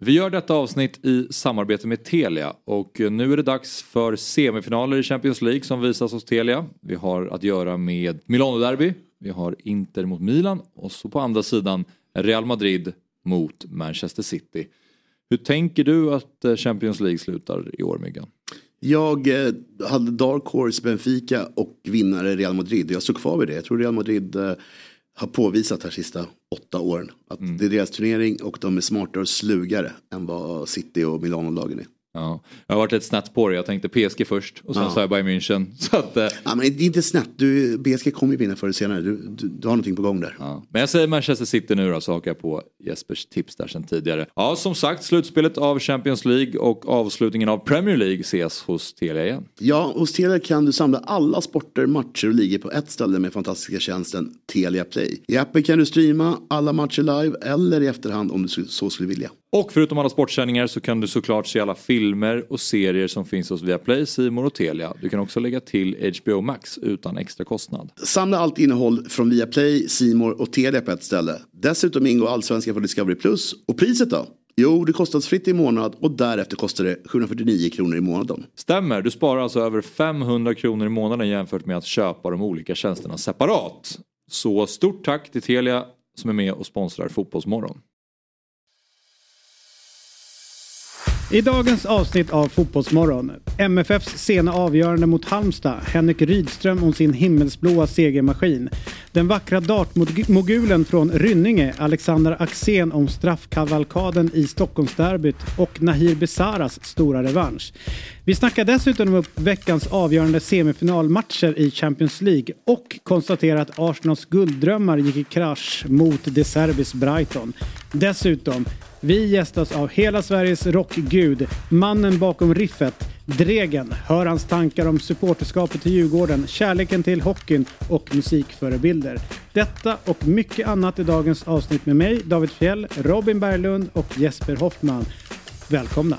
Vi gör detta avsnitt i samarbete med Telia och nu är det dags för semifinaler i Champions League som visas hos Telia. Vi har att göra med Milano-derby, vi har Inter mot Milan och så på andra sidan Real Madrid mot Manchester City. Hur tänker du att eh, Champions League slutar i år Myggan? Jag eh, hade Dark Horse Benfica och vinnare Real Madrid. Jag står kvar vid det. Jag tror Real Madrid eh, har påvisat här sista åtta åren. Att mm. det är deras turnering och de är smartare och slugare än vad City och Milano-lagen är. Ja. Jag har varit lite snett på det. Jag tänkte PSG först och sen ja. sa jag Bayern München. Så att, eh. ja, men det är inte snett. Du, PSG kommer ju vinna förr eller senare. Du, du, du, har någonting på gång där. Ja. Men jag säger Manchester City nu då så hakar jag på Jespers tips där sen tidigare. Ja som sagt slutspelet av Champions League och avslutningen av Premier League ses hos Telia igen. Ja, hos Telia kan du samla alla sporter, matcher och ligor på ett ställe med fantastiska tjänsten Telia Play. I appen kan du streama alla matcher live eller i efterhand om du så skulle vilja. Och förutom alla sportsändningar så kan du såklart se alla filmer och serier som finns hos Viaplay, Simor och Telia. Du kan också lägga till HBO Max utan extra kostnad. Samla allt innehåll från Viaplay, Simor och Telia på ett ställe. Dessutom ingår allsvenskan på Discovery Plus. Och priset då? Jo, det kostnadsfritt i månad och därefter kostar det 749 kronor i månaden. Stämmer, du sparar alltså över 500 kronor i månaden jämfört med att köpa de olika tjänsterna separat. Så stort tack till Telia som är med och sponsrar Fotbollsmorgon. I dagens avsnitt av Fotbollsmorgon. MFFs sena avgörande mot Halmstad. Henrik Rydström om sin himmelsblåa segermaskin. Den vackra dartmogulen från Rynninge, Alexander Axén om straffkavalkaden i Stockholmsderbyt och Nahir Besaras stora revansch. Vi snackar dessutom upp veckans avgörande semifinalmatcher i Champions League och konstaterar att Arsenals gulddrömmar gick i krasch mot De Serbis Brighton. Dessutom vi gästas av hela Sveriges rockgud, mannen bakom riffet, Dregen. Hör hans tankar om supporterskapet till Djurgården, kärleken till hockeyn och musikförebilder. Detta och mycket annat i dagens avsnitt med mig, David Fjell, Robin Berglund och Jesper Hoffman. Välkomna!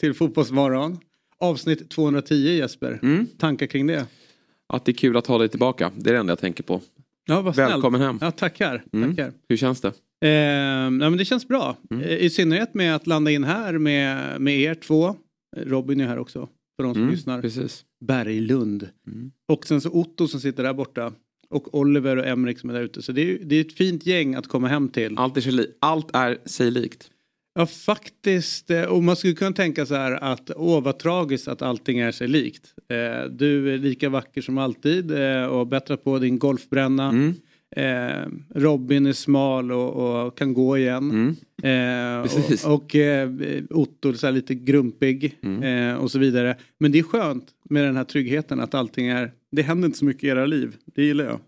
till Fotbollsmorgon. Avsnitt 210 Jesper. Mm. Tankar kring det? Att det är kul att ha dig tillbaka. Det är det enda jag tänker på. Ja, vad Välkommen hem. Ja, tackar. Mm. tackar. Hur känns det? Eh, ja, men det känns bra. Mm. Eh, I synnerhet med att landa in här med, med er två. Robin är här också. För de som mm, lyssnar. Precis. Berglund. Mm. Och sen så Otto som sitter där borta. Och Oliver och Emrik som är där ute. Så det är, det är ett fint gäng att komma hem till. Allt är, sig, allt är sig likt. Ja faktiskt. Eh, och man skulle kunna tänka så här att åh vad tragiskt att allting är sig likt. Eh, du är lika vacker som alltid eh, och har bättrat på din golfbränna. Mm. Eh, Robin är smal och, och kan gå igen. Mm. Eh, och, och eh, Otto är lite grumpig mm. och så vidare. Men det är skönt med den här tryggheten att allting är, det händer inte så mycket i era liv. Det gillar jag.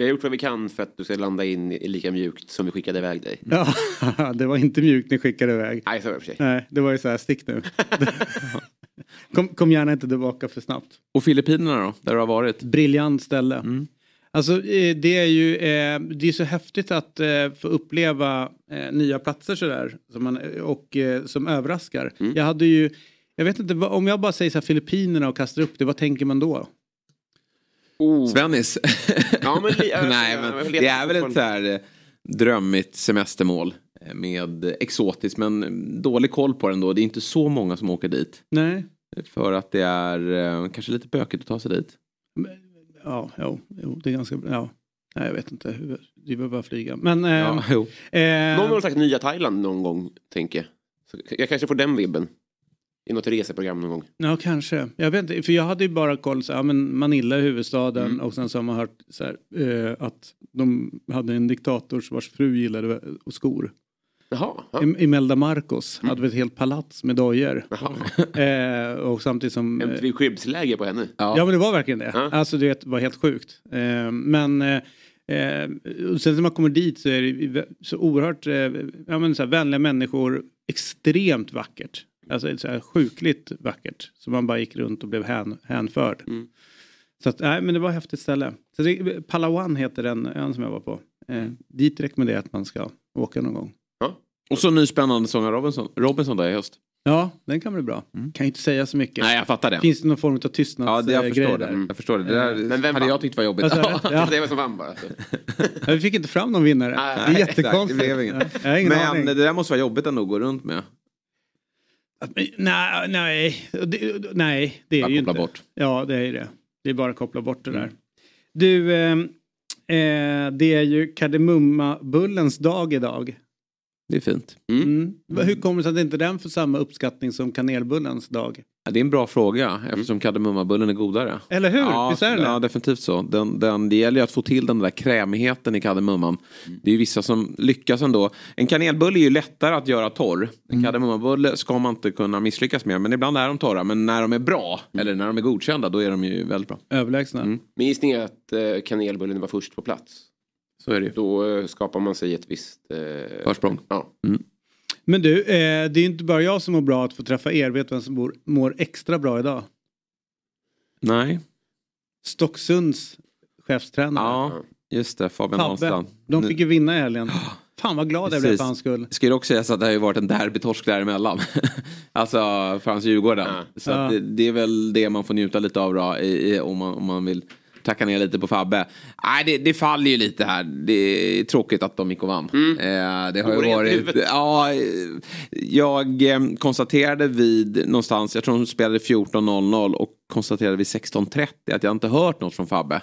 Vi har gjort vad vi kan för att du ska landa in lika mjukt som vi skickade iväg dig. Ja, det var inte mjukt ni skickade iväg. Nej, så var det för sig. Nej, det var ju så här, stick nu. kom, kom gärna inte tillbaka för snabbt. Och Filippinerna då, där du har varit? Briljant ställe. Mm. Alltså eh, det är ju eh, det är så häftigt att eh, få uppleva nya platser sådär. Som man, och som överraskar. Mm. Jag hade ju, jag vet inte, om jag bara säger så här Filippinerna och kastar upp det, vad tänker man då? Oh. Svennis. ja, men, Nej, men det är väl ett så här drömmigt semestermål. Med exotiskt men dålig koll på den då. Det är inte så många som åker dit. Nej. För att det är kanske lite bökigt att ta sig dit. Men, ja, jo, jo, det är ganska bra. Ja. Nej, jag vet inte. Vi behöver bara flyga. Men, eh, ja, jo. Eh, någon har sagt nya Thailand någon gång, tänker jag. Så jag kanske får den vibben. I något reseprogram någon gång. Ja, kanske. Jag vet inte, för jag hade ju bara koll så ja, men Manila är huvudstaden mm. och sen så har man hört så här, eh, att de hade en diktator vars fru gillade skor. Jaha, ja. Imelda Marcos mm. hade ett helt palats med dojor. eh, och samtidigt som... Ett eh, skyddsläge på henne. Ja. ja men det var verkligen det. Ja. Alltså det var helt sjukt. Eh, men eh, Eh, och sen när man kommer dit så är det så oerhört eh, ja, men så här, vänliga människor. Extremt vackert. Alltså så här, sjukligt vackert. Så man bara gick runt och blev hän, hänförd. Mm. Så att, nej men det var ett häftigt ställe. Så det, Palawan heter den ön som jag var på. Eh, dit rekommenderar jag att man ska åka någon gång. Ja. Och så ny spännande sång av Robinson, Robinson där i höst. Ja, den kan bli bra. Mm. Kan ju inte säga så mycket. Nej, jag fattar det. Finns det någon form av tystnadsgrej Ja, det, jag förstår det. Jag förstår det. Det där Men vem hade jag tyckt var jobbigt. Alltså, ja. det var som vann bara. ja, vi fick inte fram någon vinnare. Nej, det är jättekonstigt. det blev inget. Ja, Men aning. det där måste vara jobbigt ändå att gå runt med. Nej, nej, det, nej, det är bara ju inte. bort. Ja, det är det. Det är bara att koppla bort det där. Mm. Du, eh, eh, det är ju kardemummabullens dag idag. Det är fint. Mm. Mm. Hur kommer det sig att inte den får samma uppskattning som kanelbullens dag? Det är en bra fråga eftersom kardemummabullen är godare. Eller hur? Ja, Visst är det? ja definitivt så. Den, den, det gäller ju att få till den där krämigheten i kardemumman. Mm. Det är ju vissa som lyckas ändå. En kanelbulle är ju lättare att göra torr. En mm. kardemummabulle ska man inte kunna misslyckas med. Men ibland är de torra. Men när de är bra, mm. eller när de är godkända, då är de ju väldigt bra. Överlägsna. Mm. Min gissning är att eh, kanelbullen var först på plats. Så är det ju. Då eh, skapar man sig ett visst eh, försprång. Ja. Mm. Men du, eh, det är inte bara jag som mår bra att få träffa er. Vet du vem som mår, mår extra bra idag? Nej. Stocksunds chefstränare. Ja, just det. Fabian Ahlstrand. De fick ju vinna i helgen. Fan vad glad jag blev för hans skull. Ska ju också sägas att det har ju varit en derbytorsk däremellan. alltså för hans Djurgården. Ja. Så ja. Det, det, är väl det man får njuta lite av då, i, i, om, man, om man vill tacka ner lite på Fabbe. Nej, det, det, faller ju lite här. Det är tråkigt att de gick och vann. Mm. Eh, det har ju varit... Ja, jag eh, konstaterade vid någonstans, jag tror de spelade 14.00 och konstaterade vid 16.30 att jag inte hört något från Fabbe.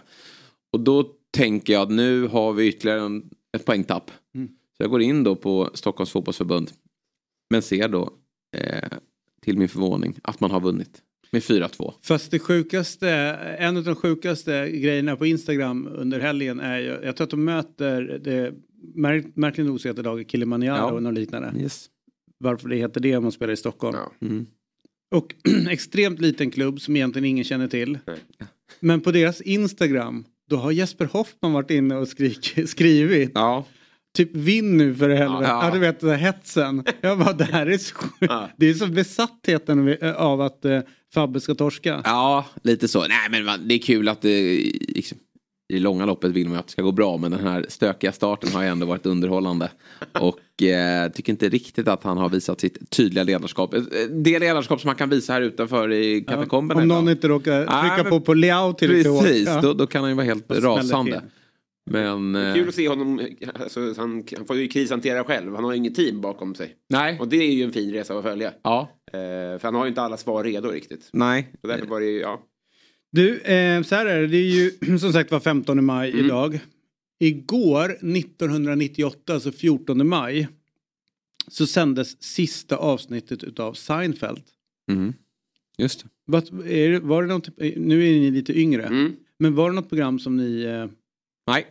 Och då tänker jag att nu har vi ytterligare en, ett poängtapp. Mm. Så jag går in då på Stockholms fotbollsförbund. Men ser då eh, till min förvåning att man har vunnit. Med 4-2. Fast det sjukaste, en av de sjukaste grejerna på Instagram under helgen är ju, jag tror att de möter det märkligt nog så heter laget Kilimanjaro ja. och något liknande. Yes. Varför det heter det om man spelar i Stockholm. Ja. Mm. Och extremt liten klubb som egentligen ingen känner till. Nej. Men på deras Instagram då har Jesper Hoffman varit inne och skrik, skrivit. Ja. Typ vinn nu för helvete. Ja, ja. du vet den hetsen. Jag bara det här är så ja. Det är så besattheten av att uh, Fabbe ska torska. Ja, lite så. Nej men man, det är kul att det liksom, i det långa loppet vill man att det ska gå bra men den här stökiga starten har ju ändå varit underhållande. Och eh, tycker inte riktigt att han har visat sitt tydliga ledarskap. Eh, det ledarskap som man kan visa här utanför i katakomberna. Ja, om någon inte råkar trycka Nej, på på Leao till Precis, ja. då, då, kan han ju vara helt rasande. Men, det är kul att se honom, alltså, han, han får ju krishantera själv. Han har ju inget team bakom sig. Nej. Och det är ju en fin resa att följa. Ja. Eh, för han har ju inte alla svar redo riktigt. Nej. Så därför var det ja. Du, eh, så här är det. Det är ju som sagt var 15 maj mm. idag. Igår 1998, alltså 14 maj. Så sändes sista avsnittet utav Seinfeld. Mm. Just det. Var, är, var det något, nu är ni lite yngre. Mm. Men var det något program som ni... Eh... Nej.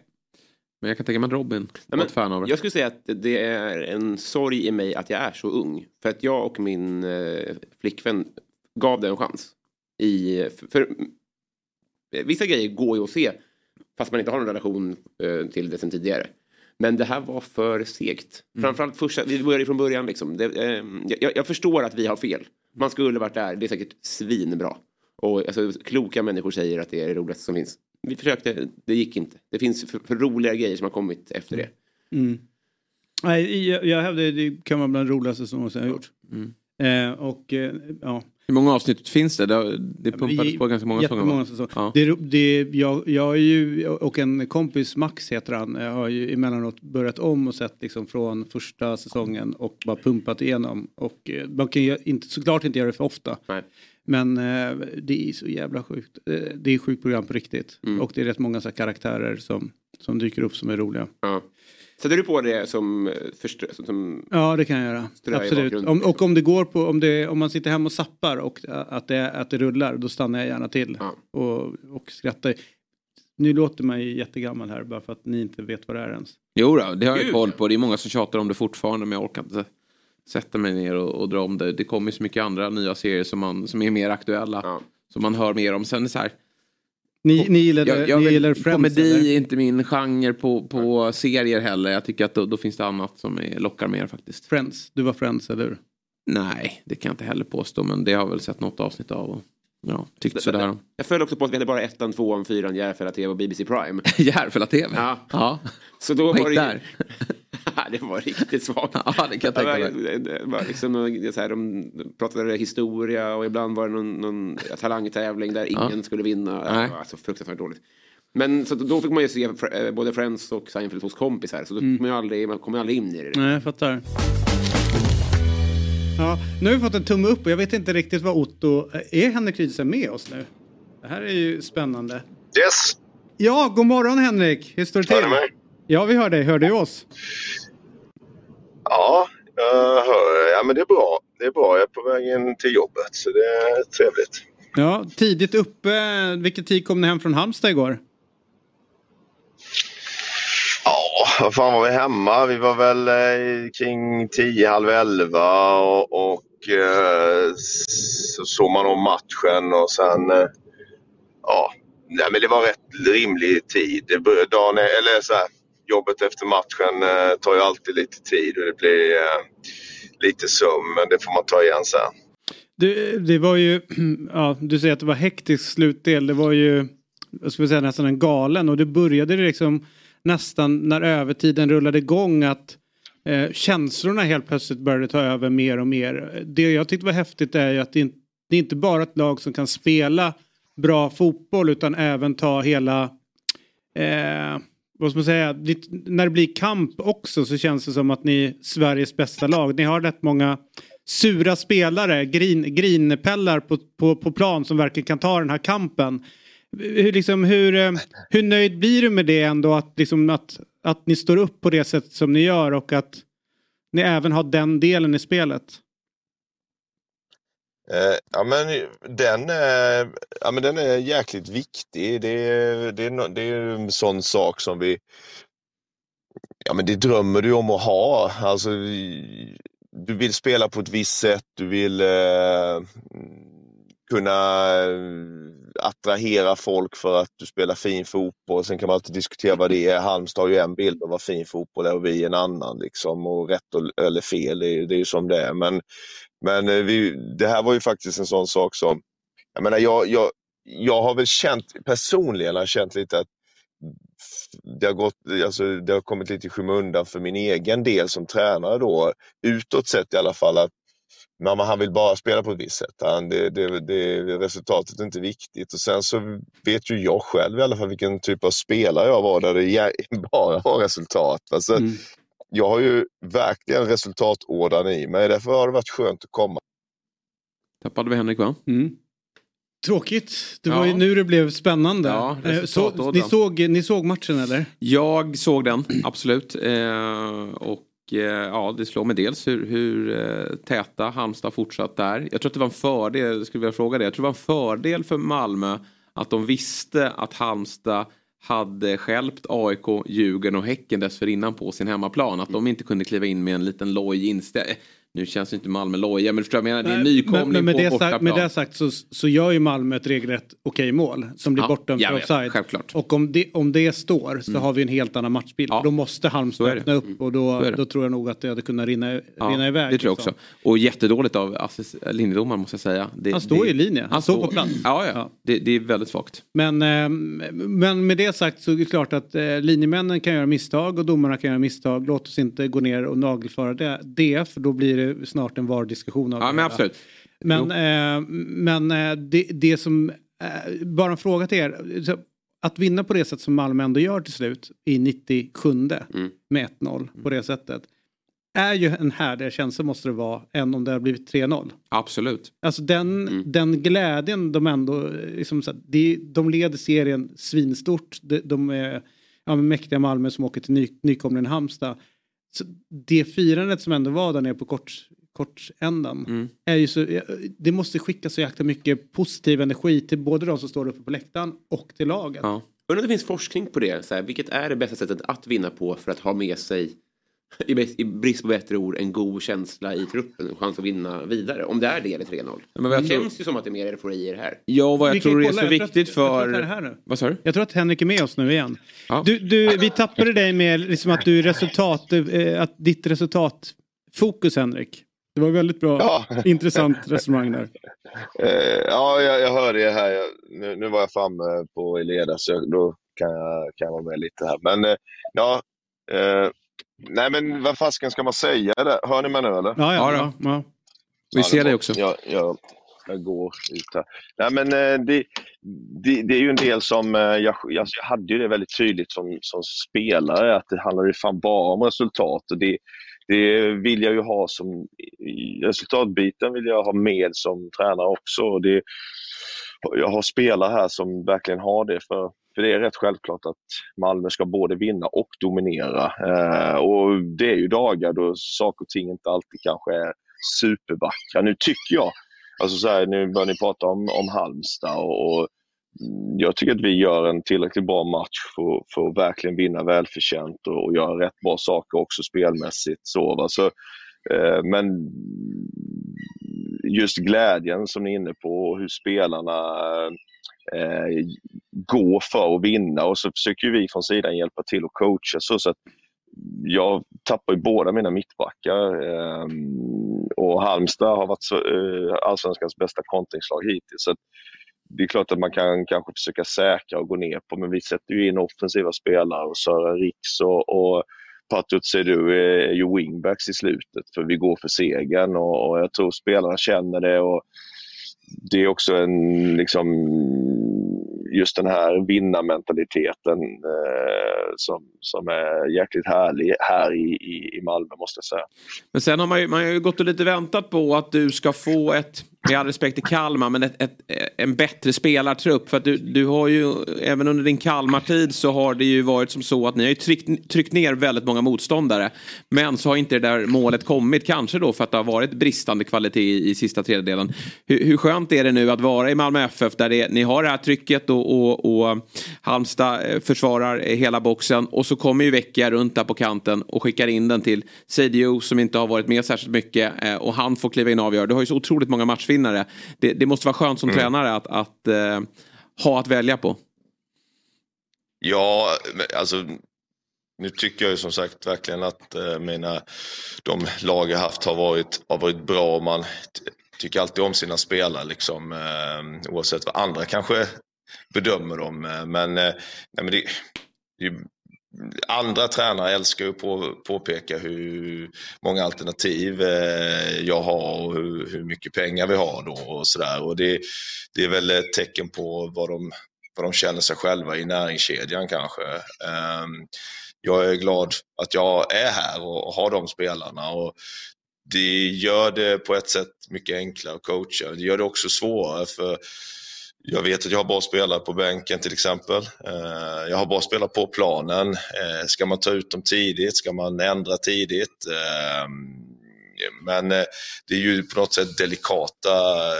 Men jag kan tänka mig att Robin var ett fan av det. Jag skulle säga att det är en sorg i mig att jag är så ung. För att jag och min eh, flickvän gav det en chans. I, för, för, vissa grejer går ju att se fast man inte har en relation eh, till det sen tidigare. Men det här var för segt. Mm. Framförallt första, vi började från början liksom. Det, eh, jag, jag, förstår att vi har fel. Man skulle varit där, det är säkert svinbra. Och alltså, kloka människor säger att det är det roligaste som finns vi försökte, det gick inte. Det finns för, för roliga grejer som har kommit efter det. Mm. Nej, jag, jag hävdar det kan vara bland det roligaste som någonsin har gjort. Mm. Eh, och eh, ja. Hur många avsnitt finns det? Det, det pumpades på ganska många säsonger. Ja. Det, det, jag, jag är ju, och en kompis, Max heter han, jag har ju emellanåt börjat om och sett liksom från första säsongen och bara pumpat igenom. Och eh, man kan ju inte, såklart inte göra det för ofta. Nej. Men eh, det är så jävla sjukt. Eh, det är sjukt program på riktigt. Mm. Och det är rätt många så karaktärer som, som dyker upp som är roliga. Ja. Sätter du på det som, förstö- som Ja det kan jag göra. Absolut. Om, och om det går på, om, det, om man sitter hemma och sappar och att det, att det rullar då stannar jag gärna till. Ja. Och, och skrattar. Nu låter man ju jättegammal här bara för att ni inte vet vad det är ens. Jo då, det har jag koll på. Det är många som tjatar om det fortfarande men jag orkar inte sätta mig ner och, och dra om det. Det kommer så mycket andra nya serier som, man, som är mer aktuella. Ja. Som man hör mer om. Sen är så här, Ni, ni gillar, jag, jag ni gillar Friends? Komedi eller? är inte min genre på, på serier heller. Jag tycker att då, då finns det annat som är, lockar mer faktiskt. Friends, du var Friends eller hur? Nej, det kan jag inte heller påstå. Men det har jag väl sett något avsnitt av. Och, ja, tyckt sådär om. Jag föll också på att vi hade bara ettan, tvåan, fyran, Järfälla TV och BBC Prime. Järfälla TV? Ja. ja. Så då var det, där? det var riktigt svagt. Ja, det kan jag tänka mig. Det var, det var liksom, någon- så här, de pratade historia och ibland var det någon, någon talangtävling där ingen skulle vinna. Nej. Det var alltså fruktansvärt dåligt. Men så då fick man ju se eh, både Friends och Seinfeld hos kompisar. Så då Mm. man, ju aldrig, man kom ju aldrig in i det. Nej, jag fattar. Ja, nu har vi fått en tumme upp och jag vet inte riktigt vad Otto... Är Henrik Rydström med oss nu? Det här är ju spännande. Yes, Ja, god morgon Henrik! Hur står det till? Ja, vi hör dig. Hör du oss? Ja, jag hör. Ja, men det är bra. Det är bra. Jag är på väg in till jobbet så det är trevligt. Ja, tidigt uppe. Vilken tid kom ni hem från Halmstad igår? Ja, vad fan var vi hemma? Vi var väl eh, kring 10, halv 11 och, och eh, så såg man om matchen och sen eh, ja, nej, men det var rätt rimlig tid. Det bör- Dagen, eller så här, jobbet efter matchen eh, tar ju alltid lite tid och det blir eh, lite sömn men det får man ta igen sen. Du, det var ju, ja, du säger att det var hektisk slutdel. Det var ju, jag skulle säga nästan en galen och det började liksom nästan när övertiden rullade igång att eh, känslorna helt plötsligt började ta över mer och mer. Det jag tyckte var häftigt är ju att det, inte- det är inte bara ett lag som kan spela bra fotboll utan även ta hela eh, vad ska man säga, det, när det blir kamp också så känns det som att ni är Sveriges bästa lag. Ni har rätt många sura spelare, grin, grinpellar på, på, på plan som verkligen kan ta den här kampen. Hur, liksom, hur, eh, hur nöjd blir du med det ändå att, liksom, att, att ni står upp på det sätt som ni gör och att ni även har den delen i spelet? Eh, ja, men den, är, ja, men den är jäkligt viktig. Det, är- det, det är en sån sak som vi... Ja, men det drömmer du om att ha. Alltså, du vill spela på ett visst sätt. Du vill eh, kunna eh, attrahera folk för att du spelar fin fotboll. Sen kan man alltid diskutera vad det är. Halmstad har ju en bild av vad fin fotboll är och vi en annan. Liksom. Och rätt eller fel, det, är- det är ju som det är. Men men eh, vi, det här var ju faktiskt en sån sak som, jag menar jag, jag, jag har väl känt, personligen har känt lite att det har, gått, alltså, det har kommit lite i skymundan för min egen del som tränare då, utåt sett i alla fall, att mamma, han vill bara spela på ett visst sätt. Han, det, det, det, resultatet är inte viktigt. Och sen så vet ju jag själv i alla fall vilken typ av spelare jag var där det bara var resultat. Alltså, jag har ju verkligen resultatådran i mig. Därför har det varit skönt att komma. Tappade vi Henrik va? Mm. Tråkigt. Det var Ja. ju nu det blev spännande. Ja, Eh, så, ni, såg, ni såg matchen eller? Jag såg den, absolut. Eh, och eh, ja, det slår mig dels hur, hur eh, täta Halmstad fortsatt är. Jag tror att det var en fördel, jag skulle vilja fråga det, jag tror det var en fördel för Malmö att de visste att Halmstad hade skälpt AIK, Djurgården och Häcken dessförinnan på sin hemmaplan. Att de inte kunde kliva in med en liten loj inställning. Nu känns inte Malmö loja men förstår jag menar, det är en nykomling men, men på bortaplan. med det sagt så, så gör ju Malmö ett regelrätt okej mål som blir Ja, bortdömt för offside. självklart. Och om det, om det står så Mm. har vi en helt annan matchbild. Ja. Då måste Halmstad öppna upp och då, då tror jag nog att det hade kunnat rinna, Ja, rinna iväg. Det tror jag liksom. också. Och jättedåligt av linjedomaren måste jag säga. Det, Han står det, i linje, han står på plats. Ja, ja. Ja. Det, det är väldigt svagt. Men, eh, men med det sagt så är det klart att eh, linjemännen kan göra misstag och domarna kan göra misstag. Låt oss inte gå ner och nagelföra det, det för då blir det snart en VAR-diskussion av Ja, men absolut. Men, eh, men eh, det, det som, eh, bara en fråga till er. Att vinna på det sätt som Malmö ändå gör till slut i 97 Mm. med 1-0 på det sättet. Är ju en härligare känsla måste det vara än om det har blivit 3-0. Absolut. Alltså den, Mm. den glädjen de ändå, eh, liksom så de, de leder serien svinstort. De, de är ja, men mäktiga Malmö som åker till ny, nykomlingen Halmstad. Så det firandet som ändå var där nere på kort, kortändan. Mm. Är ju så, det måste skicka så jäkla mycket positiv energi till både de som står uppe på läktaren och till laget. Ja. Undrar om det finns forskning på det. Så här, vilket är det bästa sättet att vinna på för att ha med sig i brist på bättre ord, en god känsla i truppen. En chans att vinna vidare. Om det är det eller 3-0. Men det känns tror... ju som att det är mer euforier här. Ja, vad jag tror är så viktigt för... Jag tror, vad sa du? Jag tror att Henrik är med oss nu igen. Ja. Du, du, vi tappade dig med liksom att du resultat, eh, att ditt resultatfokus Henrik. Det var väldigt bra, ja. intressant resonemang där. Uh, ja, jag, jag hör det här. Jag, nu, nu, var jag framme på Eleda så då kan jag, kan jag vara med lite här. Men uh, ja, uh, nej men vad fasken ska man säga? Där? Hör ni mig nu eller? Ja, ja. ja, ja. Vi ser dig också. Jag, jag, jag, går ut här. Nej men det, det, det, är ju en del som, jag, jag, hade ju det väldigt tydligt som, som spelare, att det handlar ju fan bara om resultat. Och det, det vill jag ju ha som resultatbiten vill jag ha med som tränare också. Det, jag har spelare här som verkligen har det för, för det är rätt självklart att Malmö ska både vinna och dominera. Eh, och det är ju dagar då saker och ting inte alltid kanske är supervackra. Nu tycker jag, alltså så här, nu börjar ni prata om, om Halmstad och, och mm, jag tycker att vi gör en tillräckligt bra match för, för att verkligen vinna välförtjänt och, och göra rätt bra saker också spelmässigt. Så, va? Så, eh, men just glädjen som ni är inne på och hur spelarna eh, Eh, gå för att vinna och så försöker vi från sidan hjälpa till och coacha så, så att jag tappar ju båda mina mittbackar eh, och Halmstad har varit så, eh, allsvenskans bästa kontringslag hittills. Så det är klart att man kan kanske försöka säkra och gå ner på, men vi sätter ju in offensiva spelare och Sören Riks och, och Patut du är ju wingbacks i slutet för vi går för segern och, och jag tror spelarna känner det. och Det är också en, liksom, just den här vinnarmentaliteten eh, som, som är jäkligt härlig här i, i, i Malmö måste jag säga. Men sen har man ju, man har ju gått och lite väntat på att du ska få ett med all respekt till Kalmar, men ett, ett, en bättre spelartrupp. För att du, du har ju, även under din Kalmar-tid så har det ju varit som så att ni har ju tryckt, tryckt ner väldigt många motståndare. Men så har inte det där målet kommit, kanske då för att det har varit bristande kvalitet i, i sista tredjedelen. Hur, hur skönt är det nu att vara i Malmö FF där det, ni har det här trycket och, och, och Halmstad eh, försvarar hela boxen och så kommer ju Vecchia runt där på kanten och skickar in den till Seidio som inte har varit med särskilt mycket eh, och han får kliva in och avgöra. Du har ju så otroligt många matchvinster matchvinnare. Det, det måste vara skönt som mm. tränare att, att uh, ha att välja på. Ja, alltså nu tycker jag ju som sagt verkligen att uh, mina, de lag jag haft har varit, har varit bra. Man tycker alltid om sina spelare liksom, uh, oavsett vad andra kanske bedömer dem. Men, nej, men det, det, andra tränare älskar ju att påpeka hur många alternativ eh, jag har och hur, hur mycket pengar vi har då och sådär. Och det, det är väl ett tecken på vad de, vad de känner sig själva i näringskedjan kanske. Ehm, jag är glad att jag är här och har de spelarna. Och det gör det på ett sätt mycket enklare att coacha. Det gör det också svårare för jag vet att jag har bra spelare på bänken till exempel. Eh, jag har bra spelare på planen. Eh, ska man ta ut dem tidigt? Ska man ändra tidigt? Eh, men det är ju på något sätt delikata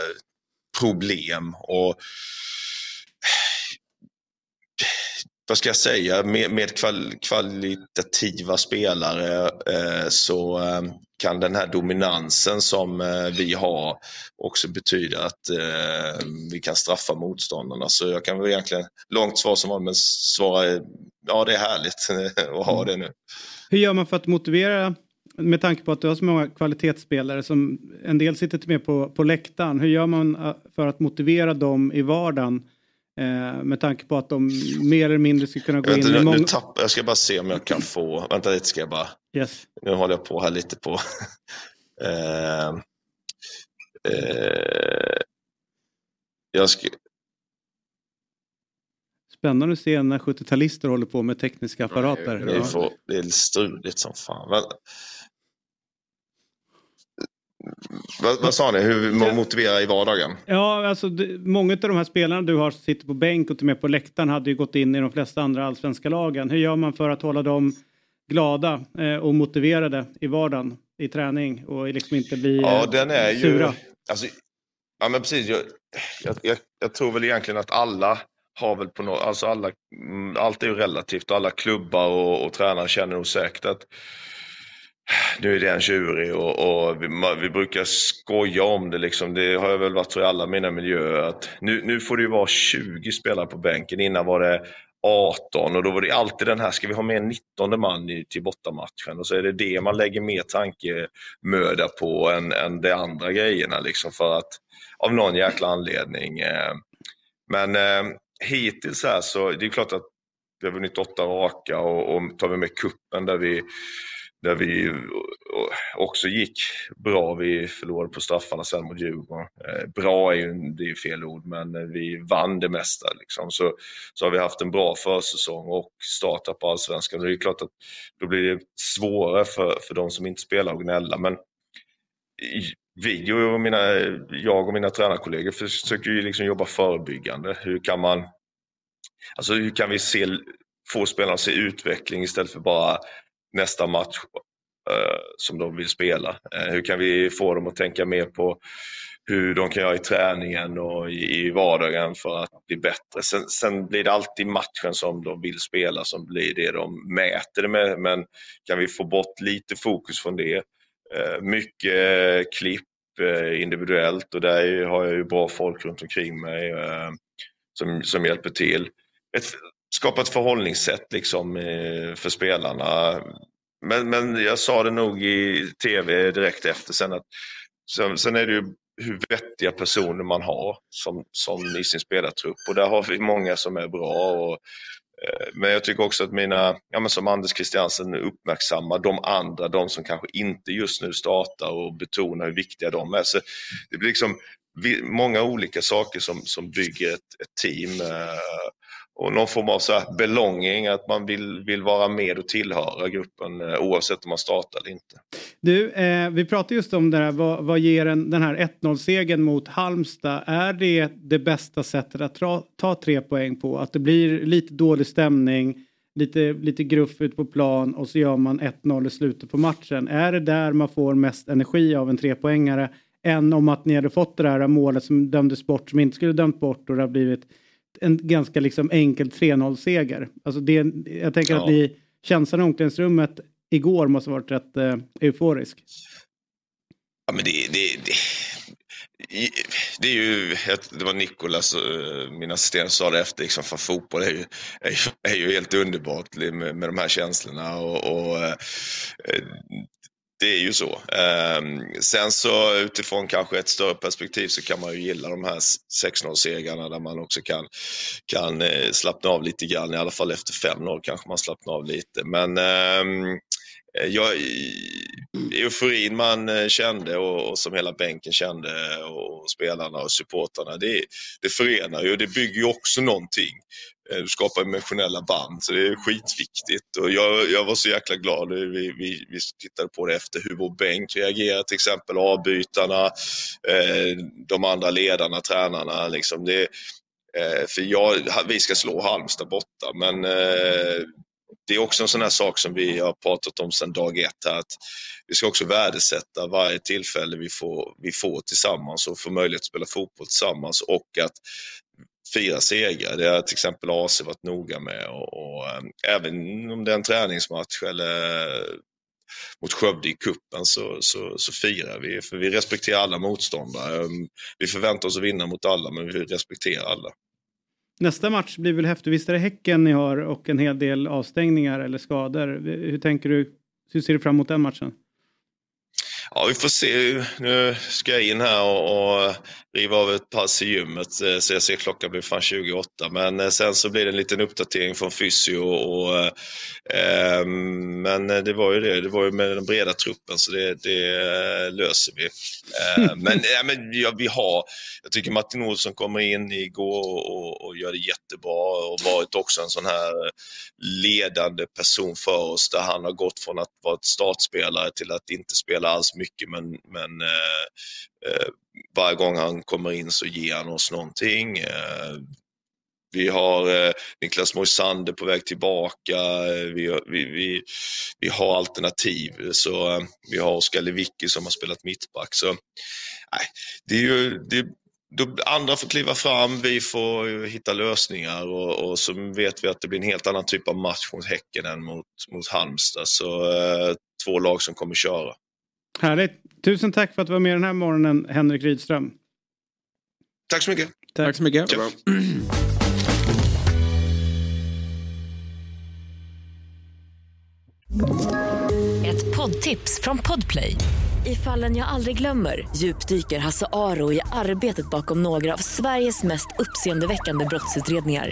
problem. och vad ska jag säga, med, med kval, kvalitativa spelare eh, så eh, kan den här dominansen som eh, vi har också betyda att eh, vi kan straffa motståndarna. Så jag kan väl egentligen, långt svar som var, men svara ja det är härligt att ha det nu. Hur gör man för att motivera med tanke på att du har så många kvalitetsspelare som en del sitter med på, på läktaren. Hur gör man eh, för att motivera dem i vardagen? Eh, med tanke på att de mer eller mindre ska kunna gå vänta, in nu, i många... Nu tapp, jag ska bara se om jag kan få, vänta lite ska jag bara. Yes. Nu håller jag på här lite på. eh, eh, jag ska... Spännande att se när 70-talister håller på med tekniska apparater. Det är, det är struligt som fan. Vad, vad sa ni, hur man motiverar i vardagen? Ja, alltså många av de här spelarna du har som sitter på bänk och med på läktaren hade ju gått in i de flesta andra allsvenska lagen. Hur gör man för att hålla dem glada eh, och motiverade i vardagen i träning och liksom inte bli ja, eh, den är sura? Ju, alltså, ja, men precis. Jag, jag, jag, jag, tror väl egentligen att alla har väl på något, alltså alla, mm, allt är ju relativt och alla klubbar och, och tränare känner nog säkert att nu är den tjurig och, och vi, vi, brukar skoja om det liksom. Det har jag väl varit så i alla mina miljöer att nu, nu får det ju vara 20 spelare på bänken. Innan var det 18 och då var det alltid den här, ska vi ha med en 19 man i, till bortamatchen? Och så är det det man lägger mer tankemöda på än, än de andra grejerna liksom för att av någon jäkla anledning. Eh. Men eh, hittills här så, det är klart att vi har vunnit åtta raka och, och tar vi med kuppen där vi där vi också gick bra. Vi förlorade på straffarna sen mot Djurgården. Eh, bra är ju, det är ju fel ord, men eh, vi vann det mesta. Liksom. Så, så har vi haft en bra försäsong och startat på allsvenskan. Det är klart att då blir det svårare för, för de som inte spelar att gnälla. Men vi och mina, jag och mina tränarkollegor försöker ju liksom jobba förebyggande. Hur kan man Alltså hur kan vi se, få spelarna att se utveckling istället för bara nästa match eh, som de vill spela. Eh, hur kan vi få dem att tänka mer på hur de kan göra i träningen och i, vardagen för att bli bättre. Sen, sen, blir det alltid matchen som de vill spela som blir det de mäter det med. Men kan vi få bort lite fokus från det. Eh, mycket klipp individuellt och där har jag ju bra folk runt omkring mig som, som hjälper till. Ett, skapa ett förhållningssätt liksom eh, för spelarna. Men, men jag sa det nog i tv direkt efter sen att sen, sen är det ju hur vettiga personer man har som, som i sin spelartrupp och där har vi många som är bra. Och, eh, men jag tycker också att mina, ja men som Anders Christiansen uppmärksammar de andra, de som kanske inte just nu startar och betonar hur viktiga de är. Så det blir liksom många olika saker som, som bygger ett, ett team. Eh, och någon form av så här belonging, att man vill, vill vara med och tillhöra gruppen eh, oavsett om man startar eller inte. Du, eh, vi pratade just om det här, vad, vad ger en, den här 1-0-segern mot Halmstad? Är det det bästa sättet att tra, ta tre poäng på? Att det blir lite dålig stämning, lite, lite gruff ut på plan och så gör man 1-0 i slutet på matchen. Är det där man får mest energi av en trepoängare än om att ni hade fått det här målet som dömdes bort som inte skulle dömt bort och det har blivit en ganska liksom enkel 3-0-seger. Alltså det, jag tänker ja. att ni, känslan i omklädningsrummet igår måste ha varit rätt uh, euforisk. Ja men det, det, det, det är ju, det var Nikolas, eh, min assistent sa det efter, liksom, för fotboll är ju, är ju, är ju helt underbart med, med de här känslorna och, och eh, det är ju så. Ehm, sen så utifrån kanske ett större perspektiv så kan man ju gilla de här 6-0-segrarna där man också kan, kan eh, slappna av lite grann, i alla fall efter 5-0 kanske man slappnar av lite. Men ehm, eh, jag, euforin man eh, kände och, och, som hela bänken kände och spelarna och supportrarna, det, det förenar ju och det bygger ju också någonting. Eh, du skapar emotionella band. Så det är skitviktigt. Och jag, jag var så jäkla glad, vi, vi, vi tittade på det efter hur vår bänk reagerar till exempel, avbytarna, eh, de andra ledarna, tränarna liksom. Det, eh, för jag, vi ska slå Halmstad borta. Men eh, det är också en sån här sak som vi har pratat om sedan dag ett här, att vi ska också värdesätta varje tillfälle vi får, vi får tillsammans och får möjlighet att spela fotboll tillsammans. Och att fira segrar. Det har till exempel AC varit noga med och, och eh, även om det är en träningsmatch eller mot Skövde i kuppen så, så, så, firar vi, för vi respekterar alla motståndare. Eh, vi förväntar oss att vinna mot alla, men vi respekterar alla. Nästa match blir väl häftig. Visst är det Häcken ni har och en hel del avstängningar eller skador. Hur tänker du? Hur ser du fram emot den matchen? Ja, vi får se. Nu ska jag in här och, och riva av ett pass i gymmet eh, så jag ser klockan blir fan 28. Men eh, sen så blir det en liten uppdatering från fysio. Och, eh, men det var ju det, det var ju med den breda truppen så det, det löser vi. Eh, men ja, men ja, vi har, jag tycker Martin Olsson kommer in igår och, och gör det jättebra och varit också en sån här ledande person för oss där han har gått från att vara ett startspelare till att inte spela alls mycket men, men eh, eh, varje gång han kommer in så ger han oss någonting. Eh, vi har eh, Niklas Moisander på väg tillbaka. Eh, vi, vi, vi, vi har alternativ. Så, eh, vi har Oskar Lewicki som har spelat mittback. Så, nej, det är ju, det, andra får kliva fram, vi får hitta lösningar och, och, så vet vi att det blir en helt annan typ av match mot Häcken än mot, mot Halmstad. Så eh, två lag som kommer köra. Härligt. Tusen tack för att du var med den här morgonen, Henrik Rydström. Tack så mycket. Tack, tack så mycket. Ett poddtips från Podplay. I fallen jag aldrig glömmer djupdyker Hasse Aro i arbetet bakom några av Sveriges mest uppseendeväckande brottsutredningar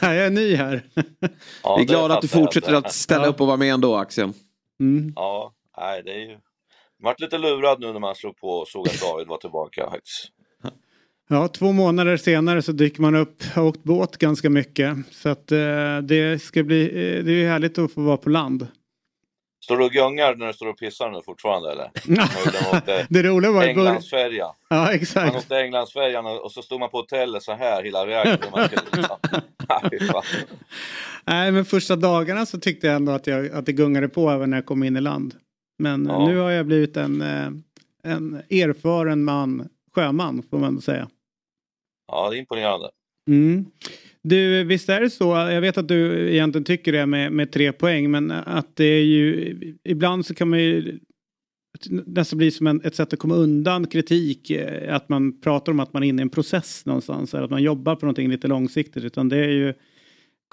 Jag är ny här. Ja, Vi är glada att du fortsätter att ställa upp och vara med ändå Axel. Mm. Ja, nej det är ju... Vart lite lurad nu när man slog på och såg att David var tillbaka faktiskt. Ja, två månader senare så dyker man upp och åkt båt ganska mycket. Så att eh, det ska bli, eh, det är härligt att få vara på land. Står du och gungar när du står och pissar nu fortfarande eller? det roliga var Englandsfärja. Ja, exakt. Man åkte Englandsfärjan och så stod man på hotellet så här hela vägen. Nej, men första dagarna så tyckte jag ändå att, jag, att det gungade på även när jag kom in i land. Men ja. nu har jag blivit en, eh, en erfaren man, sjöman får man säga. Ja, det är imponerande. Mm. Du, visst är det så, jag vet att du egentligen tycker det med, med tre poäng, men att det är ju, ibland så kan man ju nästan bli som en, ett sätt att komma undan kritik, eh, att man pratar om att man är inne i en process någonstans, eller att man jobbar på någonting lite långsiktigt, utan det är ju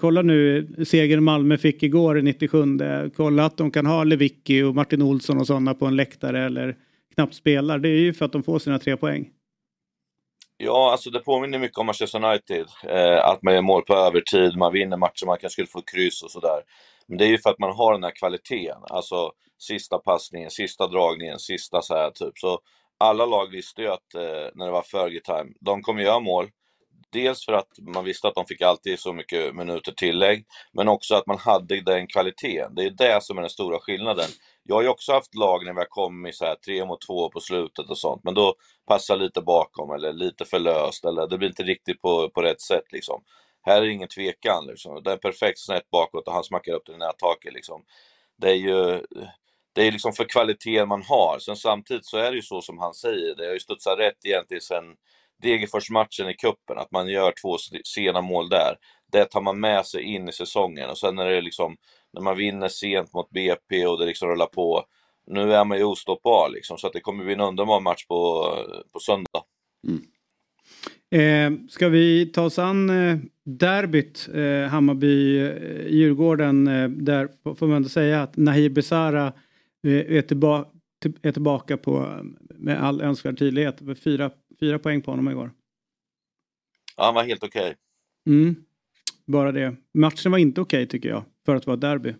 Kolla nu seger Malmö fick igår i 97. Kolla att de kan ha Lewicki och Martin Olsson och sådana på en läktare eller knappt spelar. Det är ju för att de får sina tre poäng. Ja, alltså det påminner mycket om Manchester United. Eh, att man gör mål på övertid, man vinner matcher, man kanske skulle få kryss och sådär. Men det är ju för att man har den här kvaliteten. Alltså sista passningen, sista dragningen, sista så här typ. Så alla lag visste ju att eh, när det var Fergie time, de kommer göra mål. Dels för att man visste att de fick alltid så mycket minuter tillägg, men också att man hade den kvaliteten. Det är det som är den stora skillnaden. Jag har ju också haft lag när vi har kommit så här tre mot två på slutet och sånt, men då passar lite bakom eller lite för löst eller det blir inte riktigt på, på rätt sätt liksom. Här är det ingen tvekan liksom. Det är perfekt snett bakåt och han smackar upp till nättaket liksom. Det är ju det är liksom för kvaliteten man har. Sen samtidigt så är det ju så som han säger, det har ju studsat rätt egentligen sen Degerfors-matchen i kuppen att man gör två sena mål där. Det tar man med sig in i säsongen och sen är det liksom när man vinner sent mot BP och det liksom rullar på. Nu är man ju ostoppbar liksom, så att det kommer bli en underbar match på, på söndag. Mm. Eh, ska vi ta oss an eh, derbyt, eh, Hammarby-Djurgården, eh, där får man ändå säga att Nahir Besara eh, är, tillba är tillbaka på, med all önskvärd tydlighet. Fyra, fyra poäng på honom igår. Ja, han var helt okej. Okay. Mm. Bara det. Matchen var inte okej okay, tycker jag, för att vara derby.